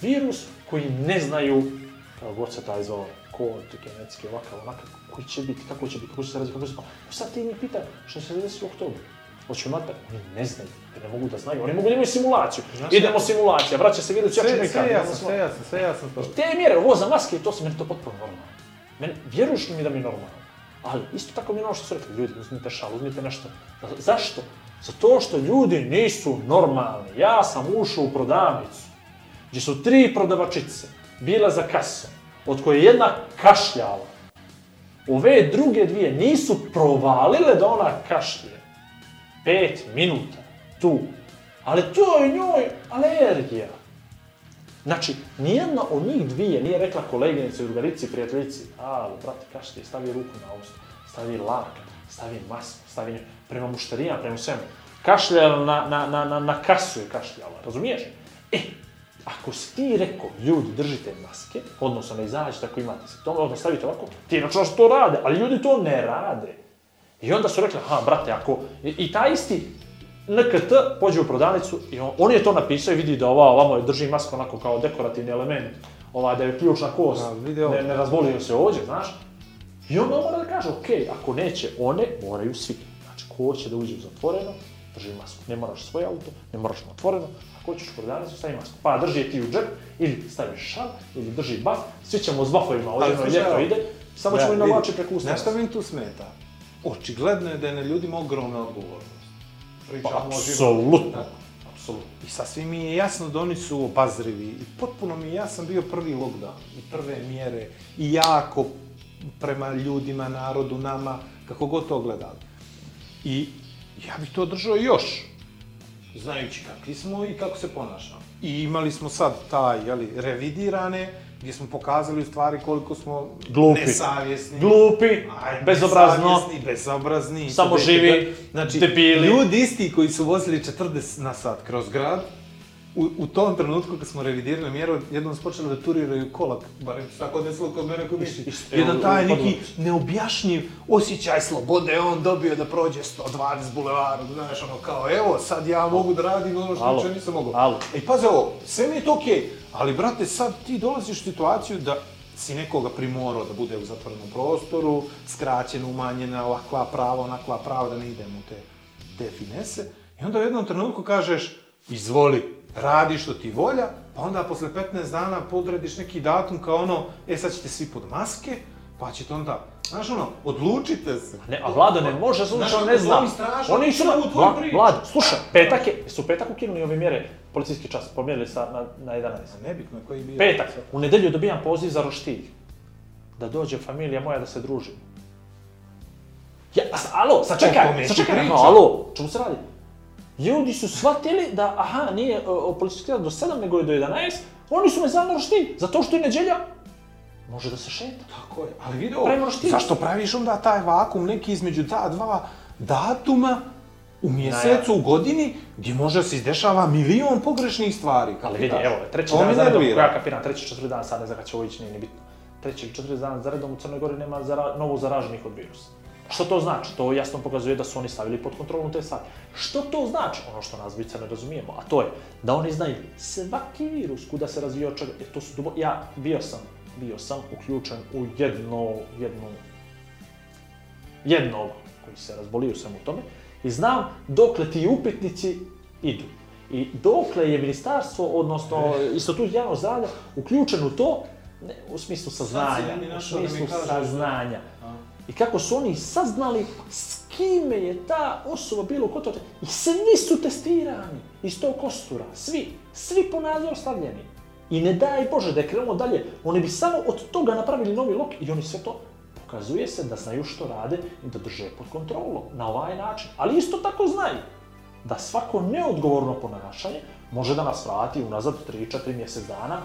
virus koji ne znaju, kako god se taj zvao, kod, genetski, ovakav, onakav, koji će biti, kako će biti, kako će se razviti, kako će se... Pa, pa sad ti njih pita što se desiti u oktobru. Hoćemo imati, oni ne znaju, jer ne mogu da znaju, oni mogu da imaju simulaciju. Znači, Idemo simulacija, vraća se virus, ja ću nekad. Sve jasno, sve jasno, sve jasno. I te mjere, ovo za maske, to se meni to potpuno normalno. Meni, vjeruš li mi da mi normalno? Ali isto tako mi je ono što su rekli, ljudi, uzmite šal, uzmite nešto. Zašto? Zato što ljudi nisu normalni. Ja sam ušao u prodavnicu, gdje su tri prodavačice bila za kasom, od koje jedna kašljala. Ove druge dvije nisu provalile da ona kašlje. Pet minuta, tu. Ali to je njoj alergija. Znači, nijedna od njih dvije nije rekla koleginici, drugarici, prijateljici, ali, brate, kaš ti, stavi ruku na usta, stavi larka, stavi masno, stavi nju, prema mušterijama, prema svemu. Kašljala na, na, na, na, na kasu je kašljala, razumiješ? E, ako si ti rekao, ljudi, držite maske, odnosno ne izađite ako imate simptome, odnosno stavite ovako, ti je način što da to rade, ali ljudi to ne rade. I onda su rekli, aha, brate, ako, i, i taj isti NKT pođe u prodavnicu i on, on je to napisao i vidi da ova ovamo je drži masku onako kao dekorativni element, ova da je ključna kost, ja, da, ne, ne razbolio se ovdje, znaš. I on mora da kaže, ok, ako neće one, moraju svi. Znači, ko će da uđe u zatvoreno, drži masku. Ne moraš svoj auto, ne moraš na otvoreno, ako hoćeš u prodavnicu, stavi masku. Pa drži je ti u džep, ili stavi šal, ili drži baf, svi ćemo s bafovima, ovdje jedno ljeto ide, samo ćemo da, i navače preko usta. Znaš šta tu smeta? Očigledno je da je na ljudima ogromna odgovornost pričamo pa, Apsolutno. Da, apsolutno. I sasvim mi je jasno da oni su obazrivi. I potpuno mi je, ja sam bio prvi lockdown i prve mjere i jako prema ljudima, narodu, nama, kako god to gledali. I ja bih to držao još, znajući kakvi smo i kako se ponašamo. I imali smo sad taj, jeli, revidirane, gdje smo pokazali u stvari koliko smo glupi, nesavjesni, glupi, aj, bezobrazno, bezobrazni, samo živi, znači, debili. Ljudi isti koji su vozili 40 na sat kroz grad, u, u tom trenutku kad smo revidirali mjeru, jednom su počeli da turiraju kola, barem se tako desilo kod mene kod miši. Jedan taj neki neobjašnjiv osjećaj slobode, on dobio da prođe 120 bulevara, da znaš, ono kao, evo, sad ja mogu da radim ono što niče nisam mogao. Alo. E, paze ovo, sve mi je to okej, okay, ali brate, sad ti dolaziš u situaciju da si nekoga primorao da bude u zatvorenom prostoru, skraćena, umanjena, ovakva prava, onakva prava, da ne idemo u te, definese. I onda u jednom trenutku kažeš, izvoli, radi što ti volja, pa onda posle 15 dana podrediš neki datum kao ono, e sad ćete svi pod maske, pa ćete onda Znaš ono, odlučite se. A Ne, a Vlado ne može, slušaj, ne znam. Strašno, Oni su, Vla, Vlado, slušaj, petak je, su petak ukinuli ove mjere, policijski čas, pomjerili sa na, na 11. A nebitno koji bio. Petak, u nedelju dobijam poziv za roštilj. Da dođe familija moja da se druži. Ja, alo, sačekaj, sačekaj, alo, čemu se radi? I su shvatili da, aha, nije e, opolicistiran do 7, nego je do 11, oni su me zvali zato što je neđelja, može da se šeta. Tako je, ali vidi ovo, zašto praviš onda taj vakum neki između ta dva datuma u mjesecu, u godini, gdje može da se izdešava milion pogrešnih stvari. Ali vidi, evo, treći dan zaredom, ja kapiram, treći, četiri dan sad ne znam kada će ovo ići, nije ni bitno. Treći ili četiri dan zaredom u Crnoj Gori nema zara, novo zaraženih od virusa. Što to znači? To jasno pokazuje da su oni stavili pod kontrolom te stvari. Što to znači? Ono što nas dvojica ne razumijemo, a to je da oni znaju svaki virus kuda se razvio čega, jer to su dubo... Ja bio sam, bio sam uključen u jedno, jednu, jedno koji se razbolio sam u tome i znam dokle ti upitnici idu. I dokle je ministarstvo, odnosno institut javnog zdravlja, uključen u to, ne, u smislu saznanja, u smislu da saznanja. Da- i kako su oni saznali s kime je ta osoba bila kod kontaktu. I svi su testirani iz tog kostura, svi, svi po nadzoru stavljeni. I ne daj Bože da je krenulo dalje, oni bi samo od toga napravili novi lok i oni sve to pokazuje se da znaju što rade i da drže pod kontrolom na ovaj način. Ali isto tako znaju da svako neodgovorno ponašanje može da nas vrati unazad 3-4 mjesec dana,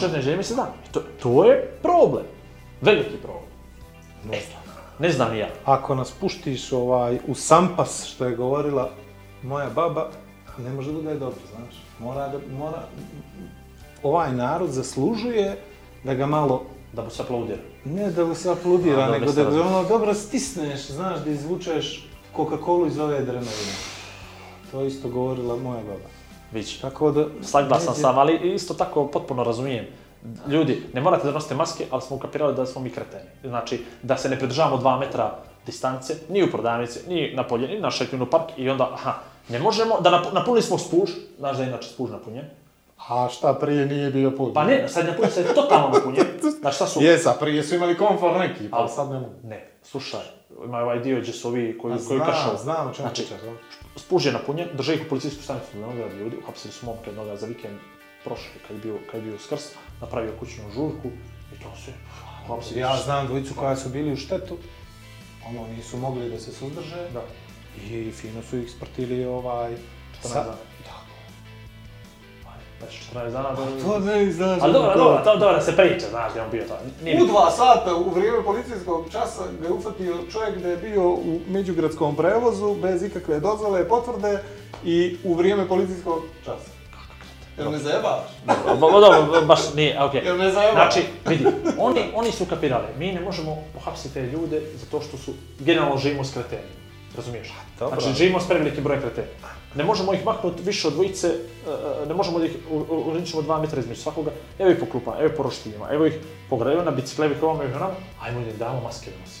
3-4 neđe mjesec dana. To, to je problem. Veliki problem. No. Ne znam ja. Ako nas puštiš ovaj, u sampas, što je govorila moja baba, ne može da je dobro, znaš. Mora da, mora, ovaj narod zaslužuje da ga malo... Da mu se aplaudira. Ne da mu se aplaudira, nego da ga ono dobro stisneš, znaš, da izvučeš Coca-Cola iz ove adrenaline. To isto govorila moja baba. Vić. Tako da... Saglasan sam sam, ali isto tako potpuno razumijem ljudi, ne morate da nosite maske, ali smo ukapirali da smo mi kreteni. Znači, da se ne pridržavamo 2 metra distance, ni u prodavnici, ni na polje, ni na šetnju park i onda, aha, ne možemo, da nap, napunili smo spuž, znaš da je inače spuž napunjen, A šta prije nije bio punjen? Pa ne, sad ne punjen, sad totalno napunje. Znaš šta su? Jes, prije su imali komfor neki, pa ali, sad ne mogu. Ne, slušaj, ima ovaj dio gdje su ovi koji, koji kršao. Znam, znam, čemu znači, Spuž je napunjen, drže ih u policijsku stanicu, ne mogu ljudi, uhapsili su momke jednoga za vikend prošli, kad je bio, kad je bio skrs, napravio kućnu žurku i to se hapsi. Ja znam dvojicu koja su bili u štetu, ono, nisu mogli da se suzdrže da. i fino su ih sprtili ovaj... 14 dana. Pa 14 dana da... To ne znaš. Ali dobro, dobro, to dobro da se priča, znaš da on bio to. Nije. U dva sata, u vrijeme policijskog časa, ga je ufatio čovjek da je bio u međugradskom prevozu, bez ikakve dozvole, potvrde i u vrijeme policijskog časa. Jel me zajebavaš? Ma dobro, baš nije, okej. Okay. Jel me zajebavaš? Znači, vidi, oni, oni su kapirali. Mi ne možemo pohapsiti te ljude zato što su, generalno živimo s kretenima. Razumiješ? Dobro. Znači, živimo s prevelikim brojem kretena. Ne možemo ih maknuti više od dvojice, e, e, ne možemo da ih urinčimo dva metra između svakoga. Evo ih po klupama, evo ih po roštiljima, evo ih po graju na biciklevi krovama i onama. Ajmo da im damo maske da nosi.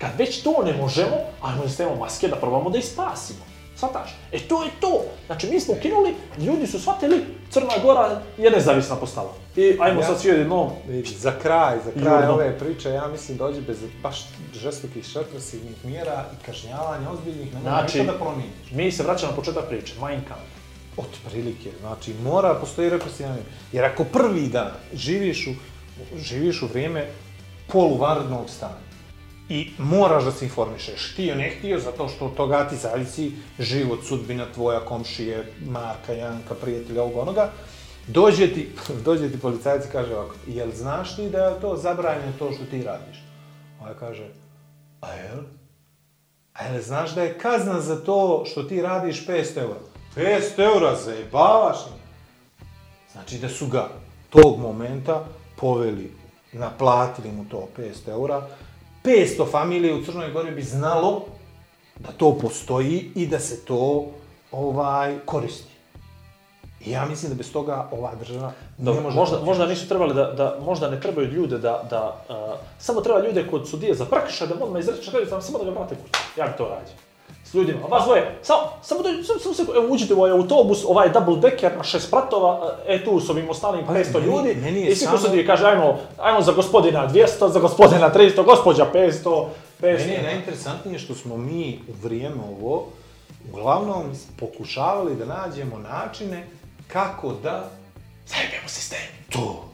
Kad već to ne možemo, ajmo da stavimo maske da probamo da ih spasimo. Svataš? E to je to. Znači, mi smo ukinuli, ljudi su shvatili, Crna Gora je nezavisna postala. I ajmo ja, sad svi jedno... Za kraj, za kraj Jurno. ove priče, ja mislim dođe da bez baš žestokih represivnih mjera i kažnjavanja ozbiljnih, ne znači, da promijeniš. Mi se vraćamo na početak priče, Mein Kampf. Od prilike, znači mora da postoji represivna Jer ako prvi dan živiš u, živiš u vrijeme poluvarnog stanja, i moraš da se informišeš, htio ne htio, zato što od toga ti zavisi život, sudbina tvoja, komšije, Marka, Janka, prijatelja, ovog onoga, dođe ti, dođe ti policajac i kaže ovako, jel znaš ti da je to zabranjeno to što ti radiš? Ona kaže, a jel? A jel znaš da je kazna za to što ti radiš 500 eura? 500 eura, zajebavaš mi. Znači da su ga tog momenta poveli, naplatili mu to 500 eura, 500 familije u Crnoj Gori bi znalo da to postoji i da se to ovaj koristi. I ja mislim da bez toga ova država da, ne može... Možda, možda nisu trebali da, da, možda ne trebaju ljude da, da uh, samo treba ljude kod sudije za prkša da odmah izreče, samo da ga vrate kući. Ja bi to radio s ljudima. Vas dvoje, samo, samo da, samo, samo se, evo, uđite u ovaj autobus, ovaj double decker na šest pratova, e, e tu s ovim ostalim 500 ljudi, meni i svi samo... kusudi kaže, ajmo, ajmo za gospodina 200, za gospodina 300, gospođa 500, 500. Meni je najinteresantnije što smo mi u vrijeme ovo, uglavnom, pokušavali da nađemo načine kako da zajebemo sistem. To.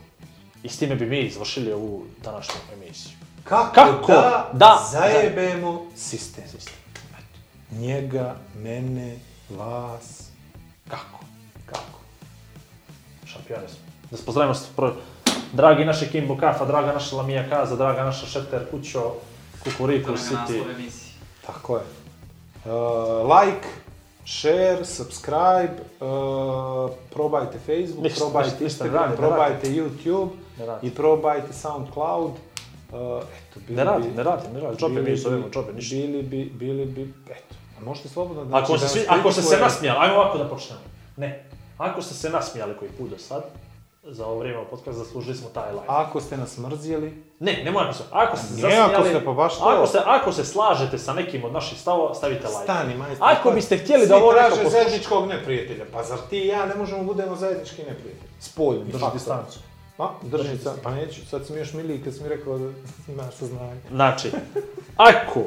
I s time bi mi izvršili ovu današnju emisiju. Kako, kako da, da, da- zajebemo da. sistem. sistem njega, mene, vas, kako? Kako? Šampione smo. Da se pozdravimo s pro... Dragi naše Kimbo Kafa, draga naša Lamija Kaza, draga naša Šeter Kućo, Kukuriku City. Tako je. Uh, like, share, subscribe, uh, probajte Facebook, ništa, probajte ništa, Instagram, ništa, da da probajte ne YouTube da i probajte SoundCloud. Uh, eto, bili ne radi, bi, ne radi, ne radi, čope mi zovemo, čope, ništa. Bili bi, bili bi, eto, Možete slobodno da... Ako, znači se, da ako ste se nasmijali, ajmo ovako da počnemo. Ne. Ako ste se nasmijali koji put do sad, za ovo vrijeme podcast zaslužili smo taj like. Ako ste nas mrzjeli... Ne, ne moram se. Ako ste ne, zasmijali... ako ste pa baš to. Ako se, ako se slažete sa nekim od naših stavova, stavite like. Stani, majster. Ako biste htjeli da ovo neko poslušate... Svi traže zajedničkog neprijatelja, pa zar ti i ja ne možemo budemo zajednički neprijatelji? Spoljni, drži distancu. Ma, drži, pa neću, sad si mi još miliji kad si mi rekao da imaš saznanje. Znači, ako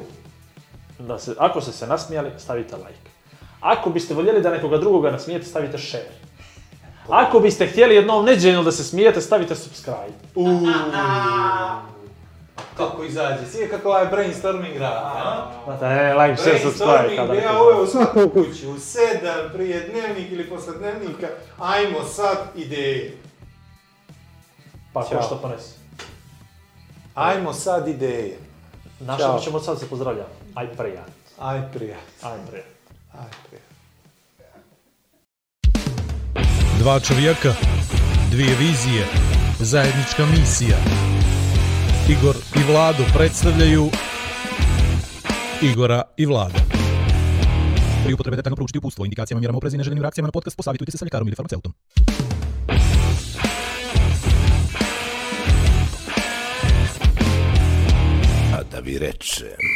da se, ako ste se nasmijali, stavite like. Ako biste voljeli da nekoga drugoga nasmijete, stavite share. Ako biste htjeli jednom neđeljno da se smijete, stavite subscribe. Uuuu. Kako izađe, svi kako ovaj brainstorming rada. Znate, da, e, like, share, subscribe. Brainstorming ja ovo u svaku kuću, u sedam, prije dnevnik ili posle dnevnika, ajmo sad ideje. Pa ko što ponesi? Ajmo sad ideje. Našao ćemo sad se pozdravljamo. Aj prijat. Aj prijat. Aj prijat. Aj prijat. Dva čovjeka, dvije vizije, zajednička misija. Igor i Vladu predstavljaju Igora i Vlada. Pri upotrebe detaljno proučiti upustvo, indikacijama, mjerama oprezi i neželjenim reakcijama na podcast, posavitujte se sa ljekarom ili farmaceutom. A da vi rečem...